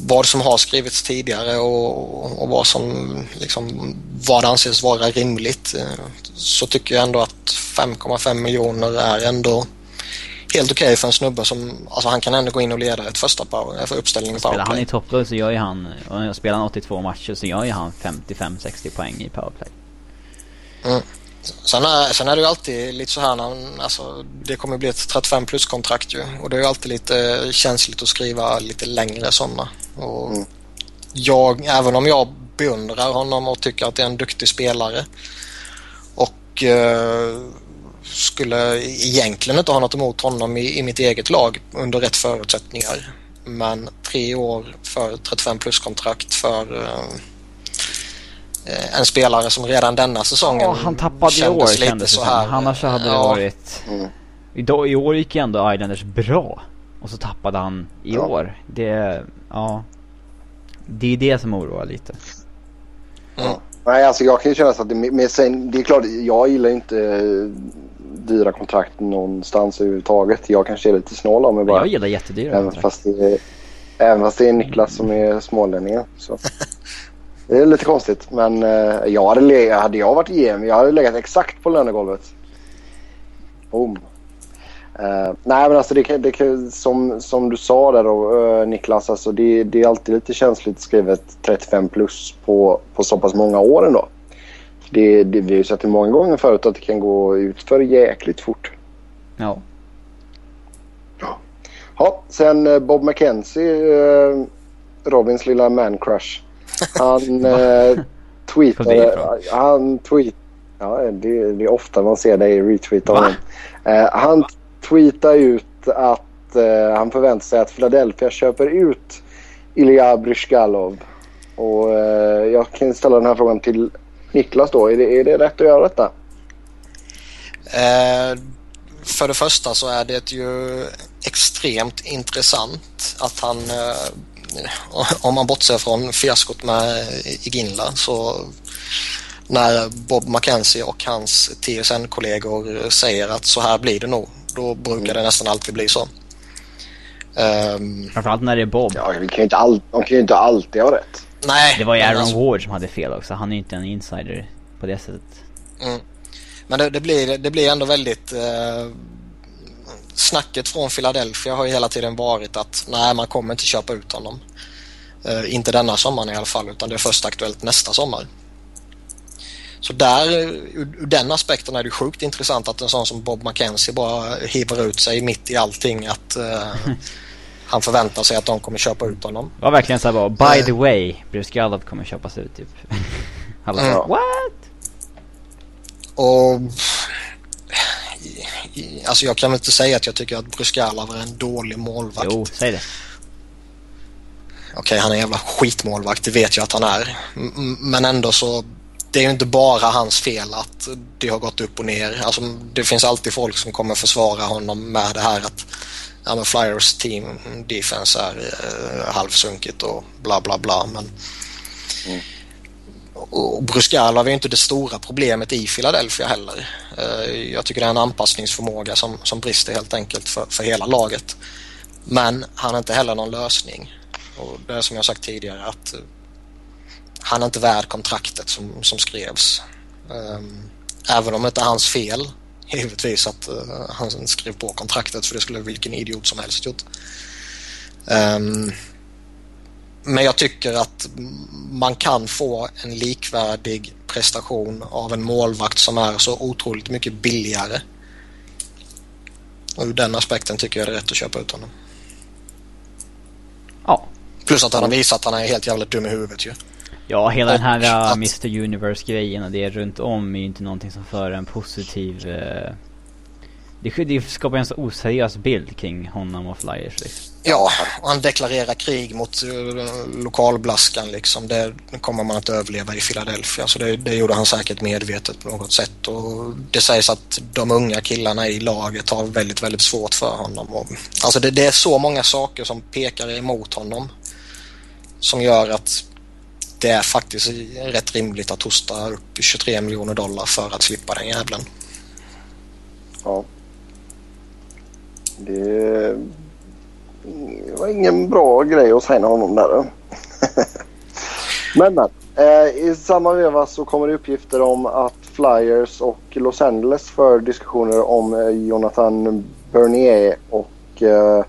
vad som har skrivits tidigare och, och vad som liksom vad anses vara rimligt eh, så tycker jag ändå att 5,5 miljoner är ändå helt okej för en snubbe som alltså han kan ändå gå in och leda ett första power, för uppställning i Spelar han powerplay. i topplag så gör ju han, spelar han 82 matcher så gör ju han 55-60 poäng i powerplay. Sen är, sen är det ju alltid lite så här när, alltså, det kommer bli ett 35 plus kontrakt ju och det är ju alltid lite känsligt att skriva lite längre sådana. Och Mm. jag, även om jag beundrar honom och tycker att det är en duktig spelare och eh, skulle egentligen inte ha något emot honom i, i mitt eget lag under rätt förutsättningar. Men tre år för 35 plus kontrakt för eh, en spelare som redan denna säsongen Ja, han tappade i år lite kändes så som. här. Annars så hade det Ja, varit... Mm. Idag, I år gick ju ändå Islanders bra. Och så tappade han i Ja. år. Det, ja. Det är det som oroar lite. Mm. Nej, alltså jag kan ju känna så att det, men sen, det är klart, jag gillar inte eh, dyra kontrakt någonstans överhuvudtaget. Jag kanske är lite snål av mig Men bara. jag gillar jättedyra Även kontrakt. fast, det är, även fast det är Niklas som är smålänning. Så. Det är lite konstigt. Men eh, jag hade, hade jag varit GM, jag hade legat exakt på lönegolvet. Boom. Eh, nej men alltså det, det, som, som du sa där då eh, Niklas, alltså det, det är alltid lite känsligt skrivet 35 plus på, på så pass många år ändå. Det, det, vi har ju sett det många gånger förut att det kan gå ut för jäkligt fort. Ja. Ja, sen Bob McKenzie, Robins lilla man crush. Han eh, tweetade... Han tweet, ja, det, det är ofta man ser dig retweeta honom. Eh, han tweetade ut att eh, han förväntar sig att Philadelphia köper ut Ilja Bryskalov. Och eh, jag kan ställa den här frågan till Niklas då. Är det, är det rätt att göra detta? Eh, för det första så är det ju extremt intressant att han, eh, om man bortser från fiaskot med Iginla, så när Bob McKenzie och hans TSN-kollegor säger att så här blir det nog, då brukar det nästan alltid bli så. Ehm, Framförallt när det är Bob. Ja, vi kan ju inte all, de kan ju inte alltid ha rätt. nej, Det var ju Aaron alltså- Ward som hade fel också. Han är ju inte en insider på det sättet. Mm. Men det, det, blir, det blir ändå väldigt... Eh, snacket från Philadelphia har ju hela tiden varit att nej, man kommer inte köpa ut honom. Eh, inte denna sommaren i alla fall, utan det är först aktuellt nästa sommar. Så där, ur, ur den aspekten är det sjukt intressant att en sån som Bob McKenzie bara hivar ut sig mitt i allting att eh, han förväntar sig att de kommer köpa ut honom. Det var verkligen så här bara, by Eh. the way, Bruskalov kommer köpas ut typ. Alla Mm. bara, what? Och Alltså jag kan väl inte säga att jag tycker att Bruskalov är en dålig målvakt. Jo, säg det. Okej, han är en jävla skitmålvakt, det vet jag att han är. Men ändå så det är ju inte bara hans fel att det har gått upp och ner. Alltså, det finns alltid folk som kommer försvara honom med det här att ja, men Flyers team defense är eh, halvsunkigt och bla bla bla. Men, mm. Och Bruskalov är inte det stora problemet i Philadelphia heller. Eh, jag tycker det är en anpassningsförmåga som, som brister helt enkelt för, för hela laget. Men han är inte heller någon lösning. Och det är som jag sagt tidigare att eh, han är inte värd kontraktet som, som skrevs. Ehm, även om det inte är hans fel givetvis att eh, han skrev på kontraktet för det skulle vilken idiot som helst gjort. Ehm, men jag tycker att man kan få en likvärdig prestation av en målvakt som är så otroligt mycket billigare. Och ur den aspekten tycker jag det är rätt att köpa ut honom. Ja. Plus att han har visat att han är helt jävligt dum i huvudet ju. Ja, hela och den här att... Mr Universe-grejen och det runt om är ju inte någonting som för en positiv... Uh, det, det skapar en så oseriös bild kring honom och Flyers liksom. Ja, och han deklarerar krig mot uh, lokalblaskan liksom. Det kommer man inte överleva i Philadelphia. Så det, det gjorde han säkert medvetet på något sätt. Och det sägs att de unga killarna i laget har väldigt, väldigt svårt för honom. Och, alltså det, det är så många saker som pekar emot honom. Som gör att det är faktiskt rätt rimligt att hosta upp 23 miljoner dollar för att slippa den jävlen. Ja. Det var ingen bra grej att signa honom där. men men. Eh, I samma veva så kommer det uppgifter om att Flyers och Los Angeles för diskussioner om eh, Jonathan Bernier och eh,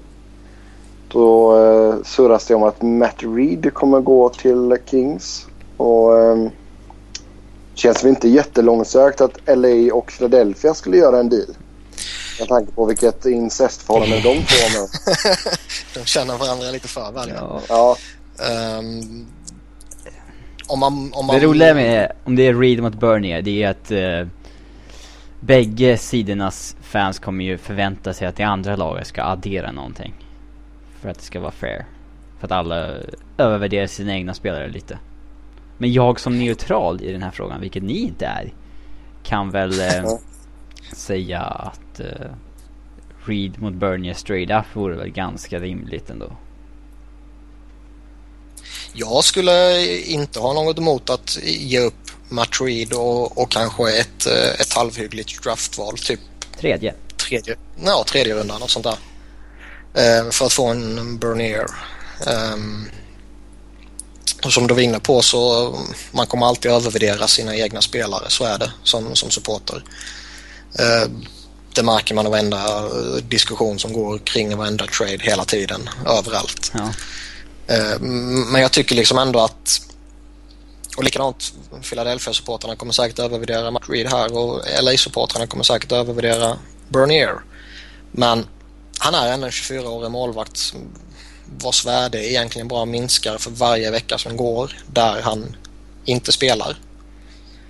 då eh, surras det om att Matt Reed kommer gå till Kings. Och eh, känns väl inte jättelångsökt att LA och Philadelphia skulle göra en deal. Med tanke på vilket incestförhållande de två har. de känner varandra lite för väl. Ja. ja. Um, om man, om man... Det roliga med om det är Reed mot Bernier det är att uh, bägge sidornas fans kommer ju förvänta sig att det andra laget ska addera någonting. För att det ska vara fair. För att alla övervärderar sina egna spelare lite. Men jag som neutral i den här frågan, vilket ni inte är, kan väl eh, säga att eh, Reed mot Bernier straight up vore väl ganska rimligt ändå. Jag skulle inte ha något emot att ge upp Matt Reed och, och kanske ett, eh, ett halvhyggligt draftval. Typ tredje. Tredje, ja, tredje rundan och sånt där. Eh, för att få en Bernier. Um, och som du var inne på så man kommer alltid övervärdera sina egna spelare, så är det som, som supporter. Uh, det märker man i varenda diskussion som går kring varenda trade hela tiden, överallt. Ja. Uh, men jag tycker liksom ändå att och likadant Philadelphia-supportrarna kommer säkert övervärdera Matt Reed här och LA-supportrarna kommer säkert övervärdera Bernier. Men han är ändå en 24-årig målvakt vars värde egentligen bara minskar för varje vecka som går där han inte spelar.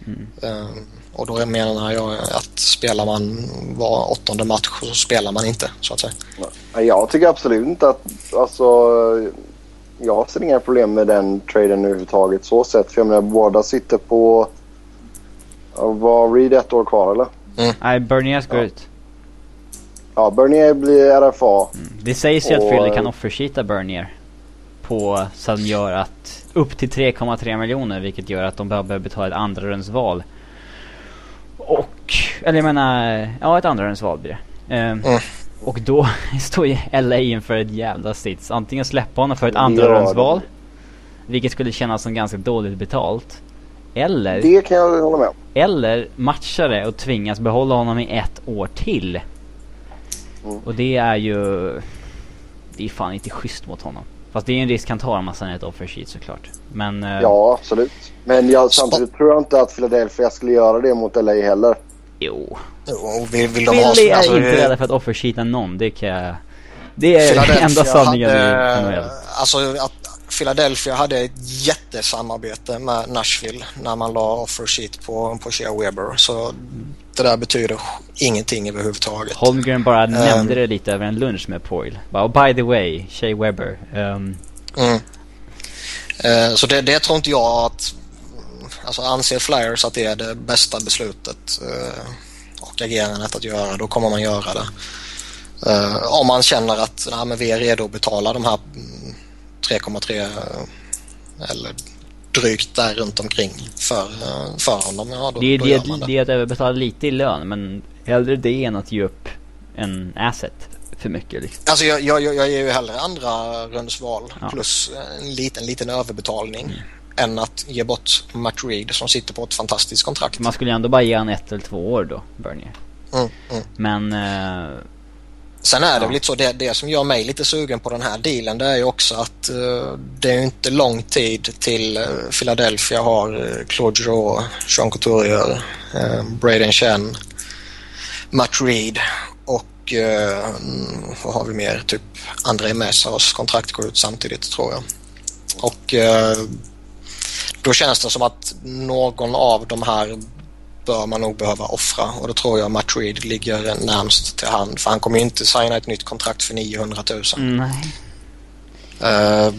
Mm. Um, och då menar jag att spelar man var åttonde match så spelar man inte så att säga. Jag tycker absolut inte att alltså jag ser inga problem med den traden överhuvudtaget så sett. För jag menar båda sitter på var Reed ett år kvar eller? Mm. Nej, Berniers går ja. ut. Ja, Bernier blir RFA. Mm. Det sägs ju och... att Philly kan offersheeta Bernier. På, som gör att upp till 3,3 miljoner vilket gör att de behöver betala ett andra rundsval. Och, eller jag menar, ja ett andra rundsval blir det. Ehm, mm. Och då står ju LA inför ett jävla sits. Antingen släppa honom för ett andra rundsval. Vilket skulle kännas som ganska dåligt betalt. Eller... Det kan jag hålla med om. Eller matcha det och tvingas behålla honom i ett år till. Mm. Och det är ju... Det är fan inte schysst mot honom. Fast det är en risk han tar om han är ett offer sheet såklart. Men... Uh... Ja, absolut. Men jag, samtidigt tror jag inte att Philadelphia skulle göra det mot LA heller. Jo. Jo, vill, vill de Philly ha... är alltså, inte rädda för att offersheeta någon. Det kan jag... Det är enda sanningen hade. Alltså att Philadelphia hade ett jättesamarbete med Nashville när man la offer sheet på, på Shea Weber. Så det där betyder ingenting överhuvudtaget. Holmgren bara um, nämnde det lite över en lunch med Poyle. Bara, by the way, Shea Weber. Um. Mm. Uh, så det, det tror inte jag att Alltså anser Flyers att det är det bästa beslutet uh, och agerandet att göra, då kommer man göra det. Uh, om man känner att nej, men vi är redo att betala de här 3,3 uh, eller drygt där runt omkring för, för honom. Ja, då, det, då det, det. det är att överbetala lite i lön men hellre det än att ge upp en asset för mycket. Liksom. Alltså jag, jag, jag ger ju hellre andra rundsval ja. plus en liten, liten överbetalning mm. Än att ge bort Matt Reed som sitter på ett fantastiskt kontrakt. Man skulle ju ändå bara ge han ett eller två år då, Bernier. Mm, mm. Men... Uh, Sen är det ja. väl lite så, det, det som gör mig lite sugen på den här dealen det är ju också att uh, det är ju inte lång tid till uh, Philadelphia har uh, Claude Giroux, Sean Couturier, uh, Braden Chen, Matt Reed och uh, vad har vi mer? Typ André Messaros kontrakt går ut samtidigt tror jag. Och då känns det som att någon av de här bör man nog behöva offra och då tror jag Matt Reed ligger närmst till hand för han kommer ju inte signa ett nytt kontrakt för 900 000. Nej. Uh,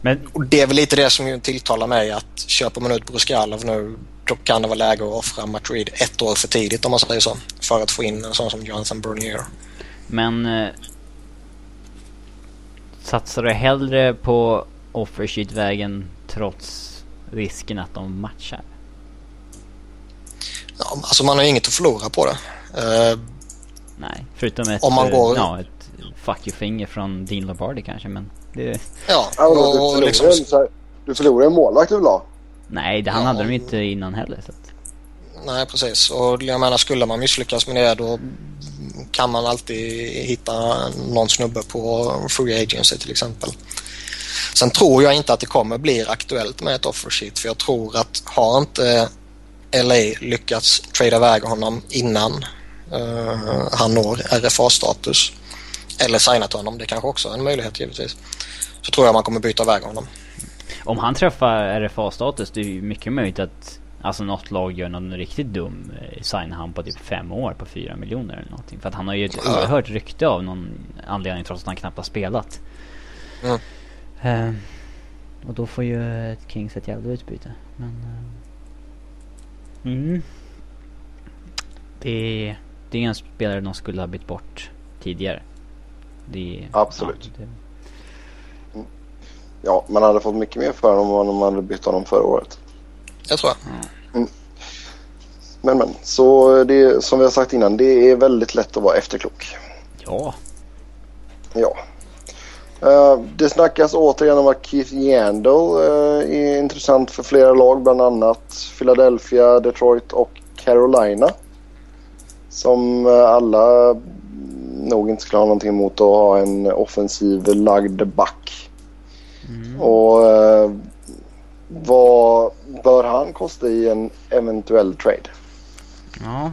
Men... Och det är väl lite det som tilltalar mig att köper man ut Bruskalov nu då kan det vara läge att offra Matt Reed ett år för tidigt om man säger så. För att få in en sån som Jonathan Bernier. Men eh, satsar du hellre på offersheet-vägen trots risken att de matchar? Ja, alltså man har inget att förlora på det. Uh, Nej, förutom ett, om man går... ja, ett fuck you-finger från Dean Lombardi kanske, men det... Ja, och, och, du, förlorar liksom... en, du förlorar en målvakt du vill ha. Nej, det, han ja. hade de inte innan heller. Så att... Nej, precis. Och jag menar, skulle man misslyckas med det då kan man alltid hitta någon snubbe på Free Agency till exempel. Sen tror jag inte att det kommer bli aktuellt med ett offer sheet för jag tror att har inte LA lyckats trada iväg honom innan uh, han når RFA-status eller signat honom, det kanske också är en möjlighet givetvis, så tror jag man kommer byta iväg honom. Om han träffar RFA-status, det är ju mycket möjligt att Alltså något lag gör någon riktigt dum eh, sign han på typ fem år på fyra miljoner eller någonting. För att han har ju ett oerhört rykte av någon anledning trots att han knappt har spelat. Mm. Uh, och då får ju ett Kings ett jävla utbyte. Men... Uh, mm. Det, det är en spelare de skulle ha bytt bort tidigare. Det, Absolut. Ja, det, Ja, man hade fått mycket mer för honom om man hade bytt honom förra året. Jag tror jag. Mm. Men men, så det som vi har sagt innan, det är väldigt lätt att vara efterklok. Ja. Ja. Uh, det snackas återigen om att Keith Yandel uh, är intressant för flera lag, bland annat Philadelphia, Detroit och Carolina. Som uh, alla nog inte skulle ha någonting emot att ha en offensiv lagd back. Mm. Och eh, vad bör han kosta i en eventuell trade? Ja,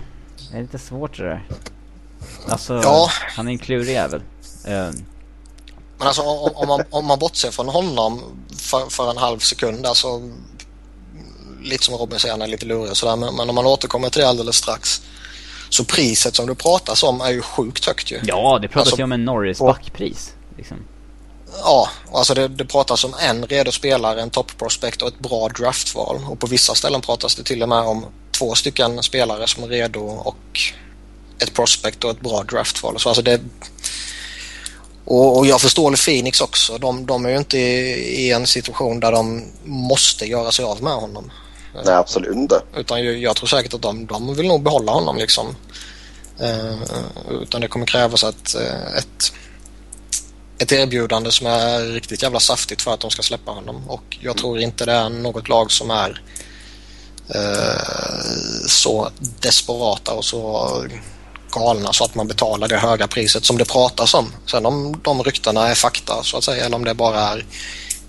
det är lite svårt det där. Alltså, ja. han är en klurig jävel. Men alltså om, om, man, om man bortser från honom för, för en halv sekund, alltså lite som Robin säger, han är lite lurig och sådär, men, men om man återkommer till det alldeles strax. Så priset som du pratar om är ju sjukt högt ju. Ja, det pratas alltså, ju om en Norris backpris. Liksom. Ja, alltså det, det pratas om en redo spelare, en toppprospect och ett bra draftval. Och på vissa ställen pratas det till och med om två stycken spelare som är redo och ett prospect och ett bra draftval. Så alltså det, och, och jag förstår Phoenix också. De, de är ju inte i, i, en situation där de måste göra sig av med honom. Nej, absolut inte. Utan jag, tror säkert att de, de vill nog behålla honom liksom. Uh, utan det kommer krävas ett, ett ett erbjudande som är riktigt jävla saftigt för att de ska släppa honom. Och jag tror inte det är något lag som är eh, så desperata och så galna så att man betalar det höga priset som det pratas om. Sen om de ryktena är fakta så att säga eller om det bara är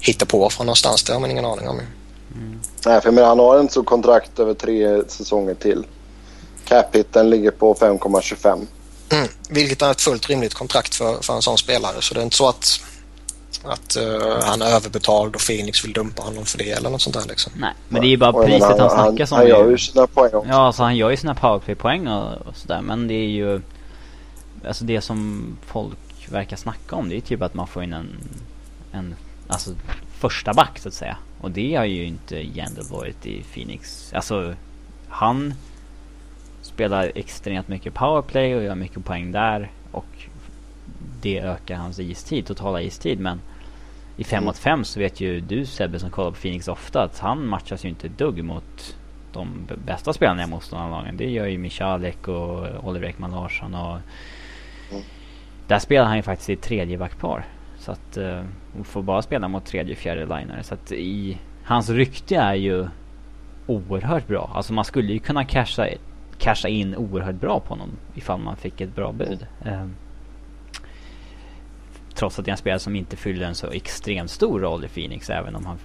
hittepå från någonstans, det har man ingen aning om. Mm. Nej, för men han har en så kontrakt över tre säsonger till. Capiten ligger på 5,25. Mm, vilket är ett fullt rimligt kontrakt för, för en sån spelare. Så det är inte så att, att uh, han är överbetald och Phoenix vill dumpa honom för det eller något sånt där liksom. Nej, men det är ju bara och priset han, han snackar om. Han gör ju sina poäng också. Ja, alltså han gör ju sina powerplay-poäng och, och sådär. Men det är ju... Alltså det som folk verkar snacka om det är typ att man får in en... En alltså första back så att säga. Och det har ju inte Jandel varit i Phoenix. Alltså, han spelar extremt mycket powerplay och gör mycket poäng där. Och det ökar hans istid, totala istid. Men i 5 mot 5 så vet ju du Sebbe som kollar på Phoenix ofta att han matchas ju inte dugg mot de bästa spelarna i motståndarlagen. Det gör ju Michalek och Oliver Ekman Larsson och mm. där spelar han ju faktiskt i tredje backpar. Så att uh, får bara spela mot tredje fjärde liner. Så att i hans rykte är ju oerhört bra. Alltså man skulle ju kunna casha, casha in oerhört bra på honom ifall man fick ett bra bud. Uh, trots att det är en spelare som inte fyller en så extremt stor roll i Phoenix även om han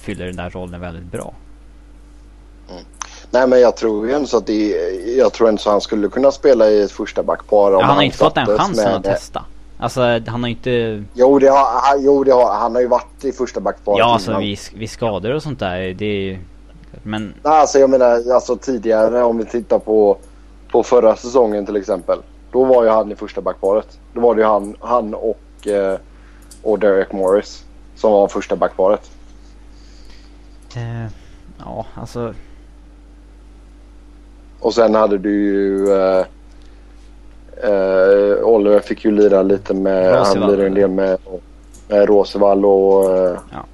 fyller den där rollen väldigt bra. Mm. Nej men jag tror ju ändå så att det, jag tror ändå så han skulle kunna spela i ett första backpar. Ja, han har inte fått den chansen att testa. Alltså han har inte... Jo det har, jo, det har han har ju varit i första backparet Ja alltså vid, vid skador och sånt där. Det är ju... Men... Nej, alltså jag menar alltså tidigare om vi tittar på, på förra säsongen till exempel. Då var ju han i första backparet. Då var det ju han, han och, och Derek Morris som var första backparet. Eh, ja alltså och sen hade du ju... Uh, uh, Oliver fick ju lira lite med... Rosevall. Han lirade en del med, med Rosevall och... Uh, ja.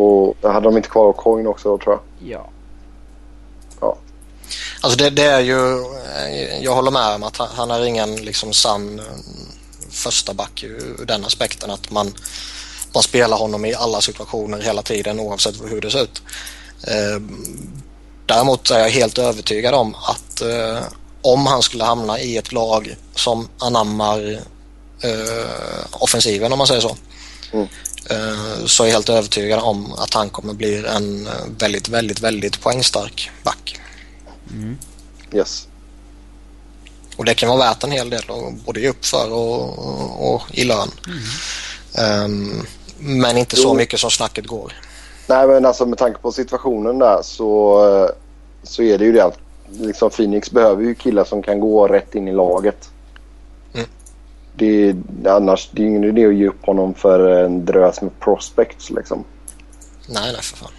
Och hade de inte kvar Coin också tror jag? Ja. Ja. Alltså det, det, är ju... Jag håller med om att han, han är ingen liksom sann första back ur den aspekten att man, man spelar honom i alla situationer hela tiden oavsett hur det ser ut. Däremot är jag helt övertygad om att eh, om han skulle hamna i ett lag som anammar eh, offensiven om man säger så. Mm. Eh, så är jag helt övertygad om att han kommer bli en väldigt, väldigt, väldigt poängstark back. Mm. Yes. Och det kan vara värt en hel del att både ge upp för och, och, och i lön. Mm. Um, men inte så mycket som snacket går. Nej men alltså med tanke på situationen där så, så är det ju det att liksom Phoenix behöver ju killar som kan gå rätt in i laget. Mm. Det, annars det är ingen idé att ge upp honom för en drös med prospects liksom. Nej, nej för fan.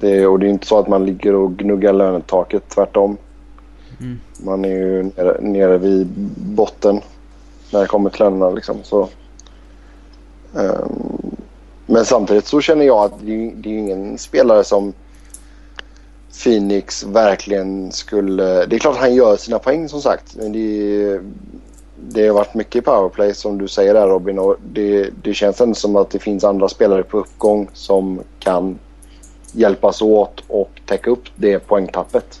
Det, och det är inte så att man ligger och gnuggar lönetaket, tvärtom. Mm. Man är ju nere, nere vid botten när det kommer till länderna. liksom. Så, um, men samtidigt så känner jag att det, det är ingen spelare som Phoenix verkligen skulle... Det är klart att han gör sina poäng som sagt. Men det, det har varit mycket powerplay som du säger där Robin. Och det, det känns ändå som att det finns andra spelare på uppgång som kan hjälpas åt och täcka upp det poängtappet.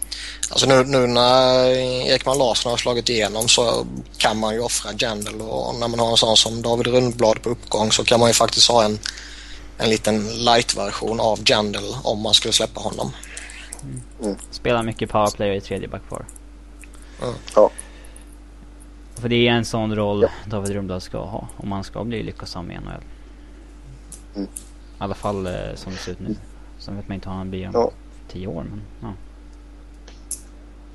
Alltså nu, nu när Ekman Larsson har slagit igenom så kan man ju offra Jandel och när man har en sån som David Rundblad på uppgång så kan man ju faktiskt ha en, en liten light-version av Jandel om man skulle släppa honom. Mm. Spelar mycket powerplay i tredje backpar. Mm. Ja. För det är en sån roll ja. David Rundblad ska ha om han ska bli lyckosam i NHL. Mm. I alla fall eh, som det ser ut nu. Sen vet man inte hur han blir om ja. tio år men ja.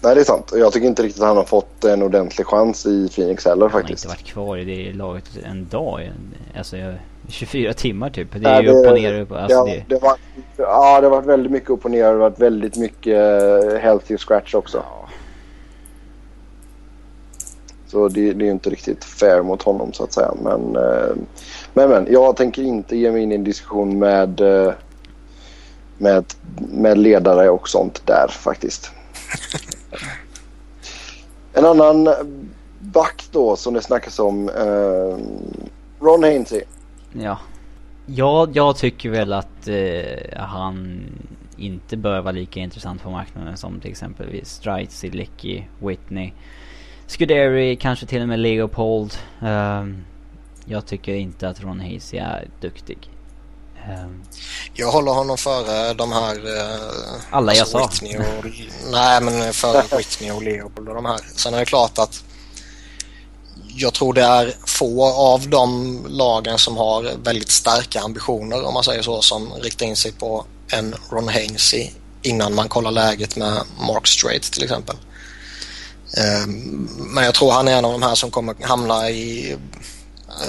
Nej det är sant. Jag tycker inte riktigt att han har fått en ordentlig chans i Phoenix heller faktiskt. Han har inte varit kvar i det laget en dag. Alltså jag 24 timmar typ. Det är ju upp och ner. Upp, alltså ja, det... det var, ja, det har varit väldigt mycket upp och ner. Det har varit väldigt mycket uh, healthy scratch också. Ja. Så det, det är inte riktigt fair mot honom så att säga. Men, uh, men, men jag tänker inte ge mig in i en diskussion med, uh, med, med ledare och sånt där faktiskt. en annan back då som det snackas om. Ron Hainsey. Ja. Ja, jag tycker väl att eh, han inte bör vara lika intressant på marknaden som till exempel Strite, Sidlicki, Whitney, Scuderi, kanske till och med Leopold. Um, jag tycker inte att Ron Hasey är duktig. Um, jag håller honom före de här... Uh, alla jag alltså sa. Whitney och, nej, men före Whitney och Leopold och de här. Sen är det klart att jag tror det är få av de lagen som har väldigt starka ambitioner om man säger så som riktar in sig på en Ron Hainsey innan man kollar läget med Mark Strait till exempel. Ehm, men jag tror han är en av de här som kommer hamna i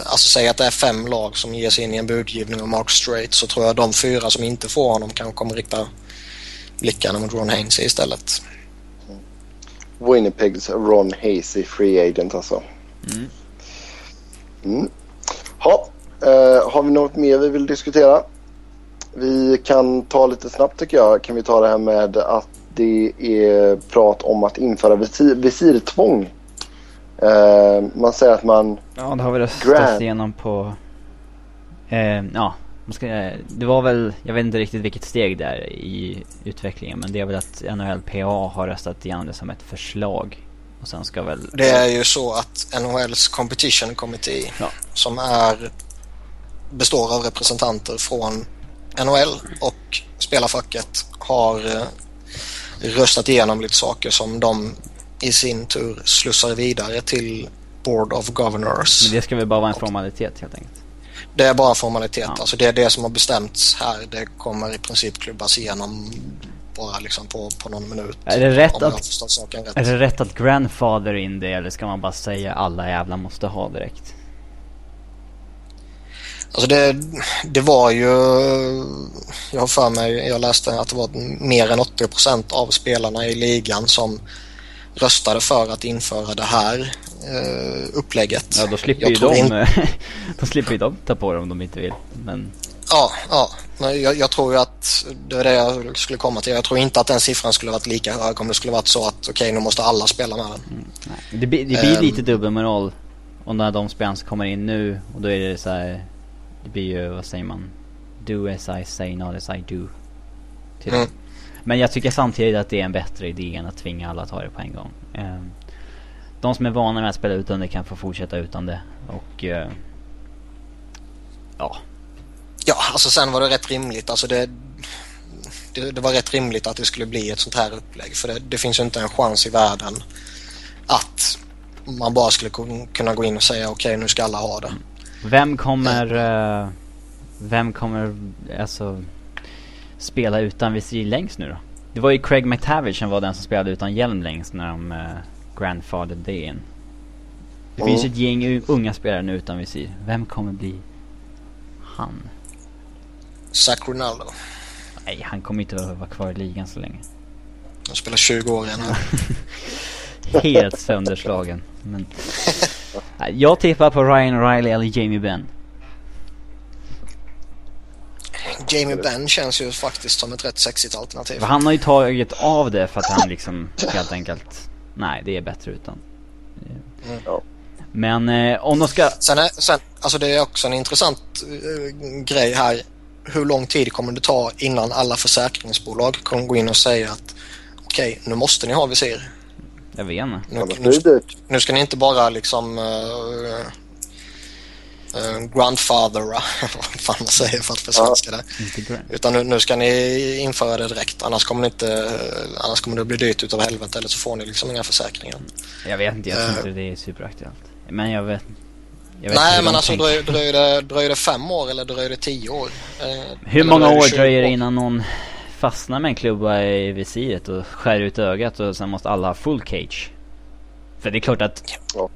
alltså säg att det är fem lag som ger sig in i en budgivning av Mark Strait så tror jag de fyra som inte får honom kanske kommer rikta blickarna mot Ron Hainsey istället. Winnipegs Ron Hazy Free Agent alltså. Mm. Mm. Ha, eh, har vi något mer vi vill diskutera? Vi kan ta lite snabbt tycker jag. Kan vi ta det här med att det är prat om att införa visir, visirtvång. Eh, man säger att man... Ja, det har vi röstat igenom på... Eh, ja, man ska, det var väl, jag vet inte riktigt vilket steg det är i utvecklingen men det är väl att NHLPA har röstat igenom det som ett förslag. Och sen ska väl... Det är ju så att NHLs Competition Committee Ja. som är består av representanter från NHL och spelarfacket har eh, röstat igenom lite saker som de i sin tur slussar vidare till Board of Governors. Men det ska väl bara vara en formalitet helt enkelt. Det är bara formalitet. Ja. Alltså det är det som har bestämts här. Det kommer i princip klubbas igenom bara liksom på, på någon minut. Är det rätt att- rätt. Är det rätt att grandfather in det eller ska man bara säga alla jävla måste ha direkt? Alltså det, det var ju, jag har för mig, jag läste att det var mer än 80% av spelarna i ligan som röstade för att införa det här eh, upplägget. Ja då slipper ju de, in- då slipper ju de ta på det om de inte vill. Men Ja, ja. Men jag, jag tror ju att det är det jag skulle komma till. Jag tror inte att den siffran skulle varit lika hög om det skulle varit så att okej nu måste alla spela med den. nej. Det, blir- det blir Ehm. lite dubbelmoral. Och när de spelarna kommer in nu och då är det så här. Det blir ju, vad säger man? Do as I say, not as I do. Typ. Mm. Men jag tycker samtidigt att det är en bättre idé än att tvinga alla att ta det på en gång. Ehm, de som är vana med att spela utan det kan få fortsätta utan det. Och eh, ja, Ja, alltså sen var det rätt rimligt. Alltså det, det, det var rätt rimligt att det skulle bli ett sånt här upplägg. För det, det finns ju inte en chans i världen att man bara skulle kun- kunna gå in och säga okej nu ska alla ha det. Vem kommer, eh, vem kommer alltså spela utan visir längst nu då? Det var ju Craig McTavish som var den som spelade utan hjälm längst när de uh, grandfathered det in. Det Mm. finns ju ett gäng unga spelare nu utan visir. Vem kommer bli han? Zach Ronaldo. Nej, han kommer inte att vara kvar i ligan så länge. Han spelar 20 år igen. Helt sönderslagen. Men jag tippar på Ryan O'Reilly eller Jamie Benn. Jamie Benn känns ju faktiskt som ett rätt sexigt alternativ. För han har ju tagit av det för att han liksom helt enkelt, nej det är bättre utan. Mm. Ja. Men eh, om de ska, Sen, är, sen alltså det är också en intressant eh, grej här. Hur lång tid kommer det ta innan alla försäkringsbolag kommer gå in och säga att okej, nu måste ni ha visir. jag vet inte. Nu, nu, nu ska ni inte bara liksom uh, grandfathera, vad fan man säger för att försvenska det. Utan nu, nu ska ni införa det direkt. Annars kommer, ni inte, eh, annars kommer det bli dyrt utav helvete eller så får ni liksom inga försäkringar. Jag vet inte, jag tror Eh. inte det är superaktuellt. Men jag vet, jag vet Nej men de alltså dröjer, dröjer, det, dröjer det fem år eller dröjer det tio år? Eh, Hur eller många år 20 dröjer det innan någon fastnar med en klubba i visiret och skär ut ögat och sen måste alla ha full cage? För det är klart att Ja.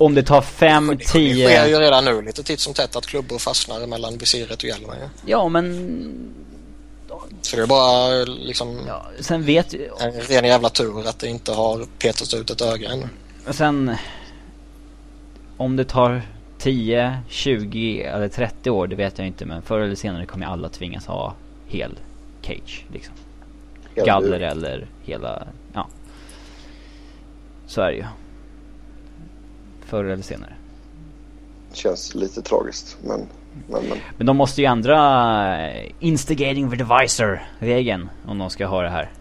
Om det tar fem, Det sker ju redan nu lite titt som tätt att klubbor fastnar mellan visiret och hjälmen. Ja. Ja men... Så det är bara liksom Ja, sen vet ju... en ren jävla tur att det inte har petats ut ett öga. Och sen... Om det tar 10, 20 eller 30 år, det vet jag inte men förr eller senare kommer alla tvingas ha hel cage liksom. Galler eller hela, ja. Så är det ju. Förr eller senare. Känns lite tragiskt. Men, men, men. Men de måste ju ändra eh, instigating the divisor regeln om de ska ha det här.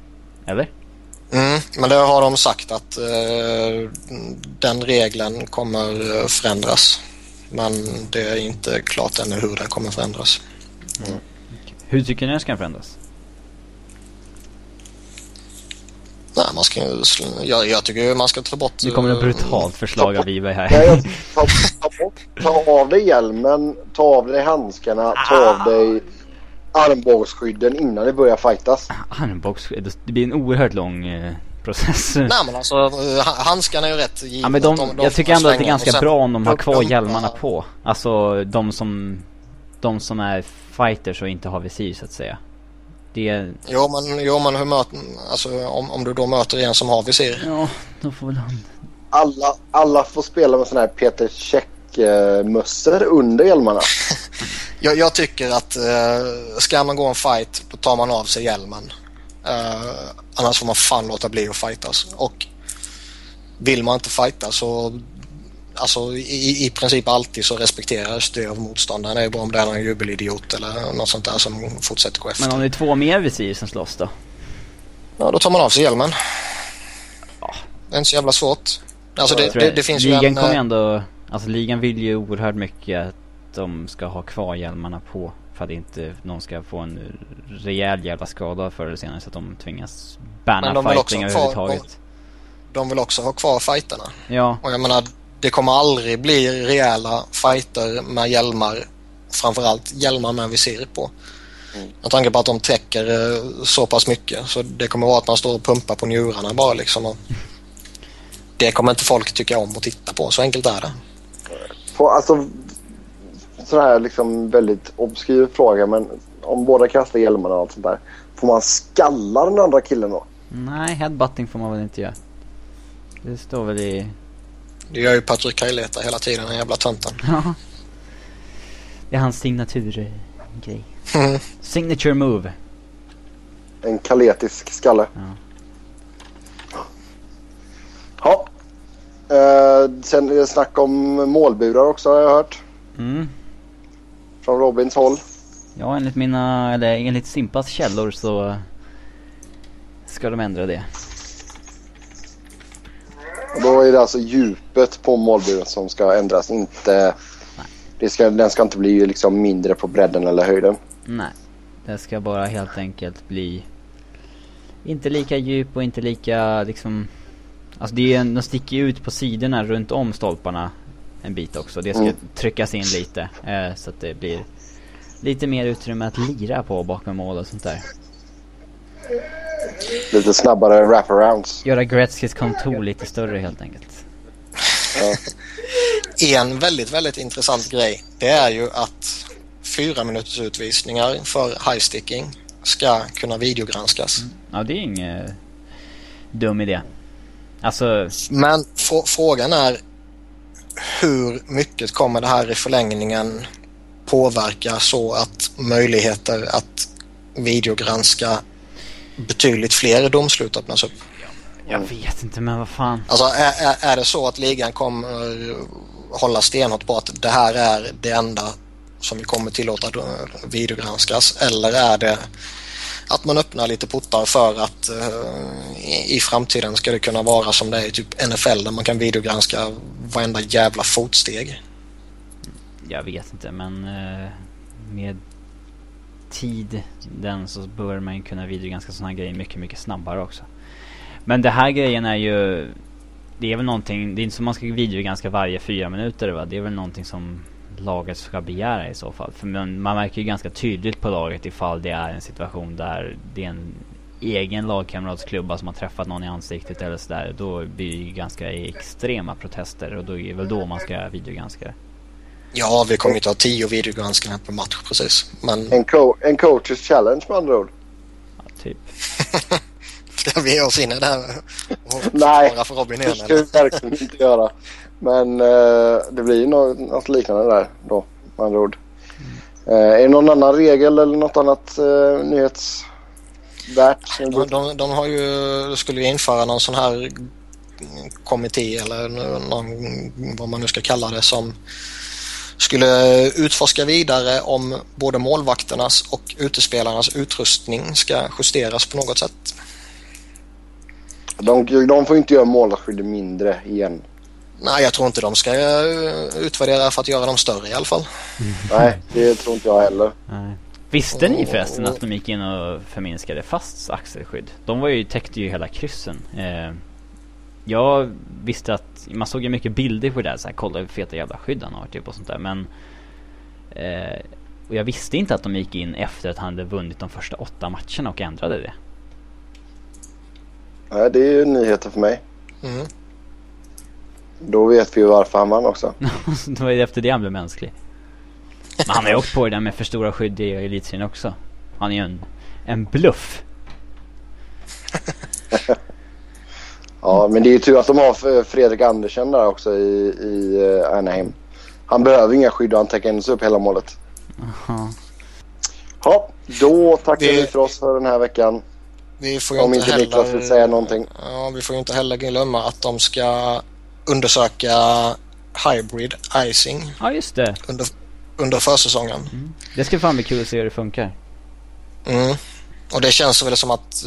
Eller? Mm, men det har de sagt att eh, den regeln kommer eh, förändras. Men det är inte klart ännu hur den kommer förändras. Hur tycker ni den ska förändras? Nej, man ska ju, sl- jag, jag tycker man ska ta bort... Nu kommer det eh, brutalt förslag av Nej, här. jag, ta, ta, bort, ta av dig hjälmen, ta av dig handskarna, ta av dig armbågsskydden innan det börjar fightas. Armbox, det blir en oerhört lång eh, process. Nej men alltså eh, ha- handskarna är ju rätt givet. Ja men de, De- de jag tycker ändå att det är ganska sen bra om de har kvar hjälmarna på. Alltså de som, de som är fighters och inte har visir så att säga. Det, Jo men, jo, men hur möter, alltså, om, om du då möter en som har visir. ja, då får väl han. Alla, alla får spela med sådana här Peter Käck-mössor under hjälmarna. Jag, jag tycker att eh, ska man gå en fight då tar man av sig hjälmen. Eh, annars får man fan låta bli att fightas. Och vill man inte fighta så Alltså i, i princip alltid så respekteras det av motståndaren. Det är bara om det är någon jubelidiot eller något sånt där som fortsätter gå efter. Men om det är två mer visir som slåss då? Ja, då tar man av sig hjälmen. Ja. Det är inte så jävla svårt. Alltså det, det, det finns ju ligan en... kommer ju eh, ändå, alltså ligan vill ju oerhört mycket att de ska ha kvar hjälmarna på. För att inte någon ska få en rejäl jävla skada förr eller senare så att de tvingas banna de fighting överhuvudtaget. De vill också ha kvar fighterna. Ja, Och jag menar, det kommer aldrig bli rejäla fighter med hjälmar. Framförallt hjälmar med visir på. Mm. Med tanke på att de täcker eh, så pass mycket. Så det kommer vara att man står och pumpar på njurarna bara liksom. Och det kommer inte folk tycka om att titta på. Så enkelt är det. På, alltså, sån här liksom väldigt obskyr fråga men om båda kastar hjälmarna och allt sånt där. Får man skalla den andra killen då? nej headbutting får man väl inte göra. Det står väl i... Det gör ju Patrick Kajleta hela tiden, den jävla tönten. Ja. Det är hans signaturgrej. Signature move. En kaletisk skalle. Ja. Ja. Eh, sen är det snack om målburar också har jag hört. Mm. Från Robins håll. Ja, enligt mina, eller enligt Simpas källor så ska de ändra det. Då är det alltså djupet på målburen som ska ändras. Inte, det ska, den ska inte bli liksom mindre på bredden eller höjden. Nej, det ska bara helt enkelt bli inte lika djup och inte lika liksom Alltså det är, de sticker ju ut på sidorna runt om stolparna en bit också. Det ska Mm. tryckas in lite eh, så att det blir lite mer utrymme att lira på bakom mål och sånt där. Lite snabbare wraparounds. Göra Gretzkys kontor lite större helt enkelt. Ja. En väldigt, väldigt intressant grej det är ju att fyra minuters utvisningar för high-sticking ska kunna videogranskas. Ja, det är ingen dum idé. Alltså, Men frå- frågan är hur mycket kommer det här i förlängningen påverka så att möjligheter att videogranska betydligt fler domslut öppnas upp? jag vet inte men vad fan. Alltså är, är, det så att ligan kommer hålla stenhårt på att det här är det enda som vi kommer tillåta då- videogranskas eller är det att man öppnar lite portar för att eh, i, i framtiden ska det kunna vara som det är i typ NFL där man kan videogranska varenda jävla fotsteg. Jag vet inte men eh, med tid den så bör man kunna kunna videogranska sådana grejer mycket, mycket snabbare också. Men det här grejen är ju Det är väl någonting, det är inte som man ska videogranska varje fyra minuter va? Det är väl någonting som laget ska begära i så fall. För man, man märker ju ganska tydligt på laget ifall det är en situation där det är en egen lagkamratsklubba alltså som har träffat någon i ansiktet eller sådär. Då blir det ju ganska extrema protester och då är det väl då man ska videogranska det. Ja, vi kommer inte ha tio videogranskningar per match precis. Men En, co- en coaches challenge med andra ord. Ja, typ. ska vi ge oss in i det här och Nej, för Robin Det igen ska eller? vi verkligen inte göra. Men eh, det blir ju något, något liknande där då med andra ord. Eh, är det någon annan regel eller något annat eh, nyhetsvärt? De, de, de har ju, skulle ju införa någon sån här kommitté eller någon, vad man nu ska kalla det som skulle utforska vidare om både målvakternas och utespelarnas utrustning ska justeras på något sätt. De, de får inte göra målskyddet mindre igen. Nej, jag tror inte de ska eh, utvärdera för att göra dem större i alla fall. Nej, det tror inte jag heller. Nej. Visste ni förresten att de gick in och förminskade fast axelskydd? De var ju, täckte ju hela kryssen. Eh, jag visste att, man såg ju mycket bilder på det där, så här, kolla hur feta jävla skydd han har typ och sånt där men eh, Och jag visste inte att de gick in efter att han hade vunnit de första åtta matcherna och ändrade det. Nej, det är ju nyheter för mig. Mm. Då vet vi ju varför han vann också. det var ju efter det han blev mänsklig. Men han har ju åkt på det där med för stora skydd i elitserien också. Han är ju en, en bluff. Ja, men det är ju tur att de har Fredrik Andersen där också i, i eh, Anaheim. Han behöver inga skydd och han täcker ändå upp hela målet. Aha. Ja, då tackar Det- vi för oss för den här veckan. Vi får ju Om inte inte Niklas heller, vill säga någonting. Ja, vi får ju inte heller glömma att de ska undersöka hybrid icing Ja just det. under, under försäsongen. Det ska fan bli kul att se hur det funkar. Mm. Och det känns väl som att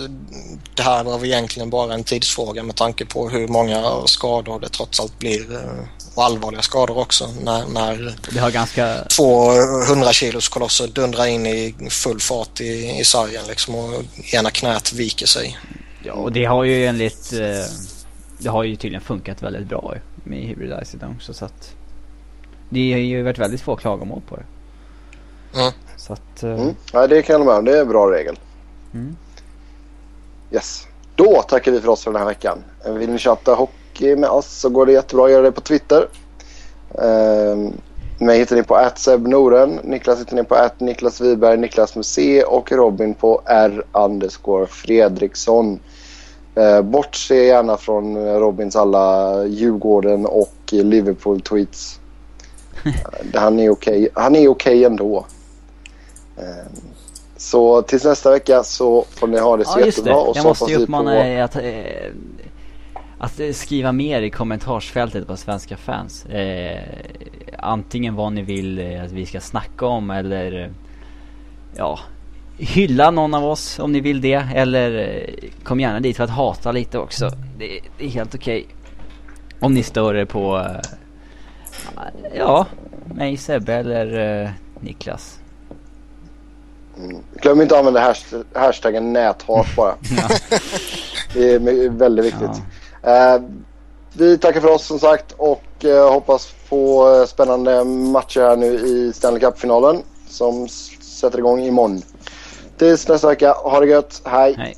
det här var egentligen bara en tidsfråga med tanke på hur många skador det trots allt blir. eh, Och allvarliga skador också när, när Det har ganska... två 100 kilos kolosser dundrar in i full fart i, i sargen liksom och ena knät viker sig. Ja och det har ju enligt... Eh, det har ju tydligen funkat väldigt bra med hybridized också så att... Det har ju varit väldigt få klagomål på det. Mm. Så att... Eh, Mm. Ja, det kan jag med om. Det är en bra regel. Mm. Yes. Då tackar vi för oss för den här veckan. Vill ni chatta hockey med oss så går det jättebra att göra det på Twitter. Um, mig hittar ni på @sebnoren, Niklas hittar ni på Niklas Wiberg, Niklas med C och Robin på R Fredriksson. Uh, bortse gärna från eh, Robins alla Djurgården och Liverpool-tweets. Uh, han är okej Han är okej ändå. Ehm, så tills nästa vecka så får ni ha det så Ja jättebra. Och jag så måste ju uppmana på- er att, eh, att skriva mer i kommentarsfältet på Svenska fans. Eh, antingen vad ni vill eh, att vi ska snacka om eller ja, hylla någon av oss om ni vill det. Eller eh, kom gärna dit för att hata lite också. Det, det är helt okej. Om ni stör er på, eh, ja, mig, Sebbe eller eh, Niklas. Mm. Glöm inte att använda hasht- hashtaggen näthat bara. Ja. Det är väldigt viktigt. Ja. Eh, vi tackar för oss som sagt och eh, hoppas på eh, spännande matcher här nu i Stanley Cup-finalen som sätter igång imorgon. Tills nästa vecka, ha det gött, hej! Nej.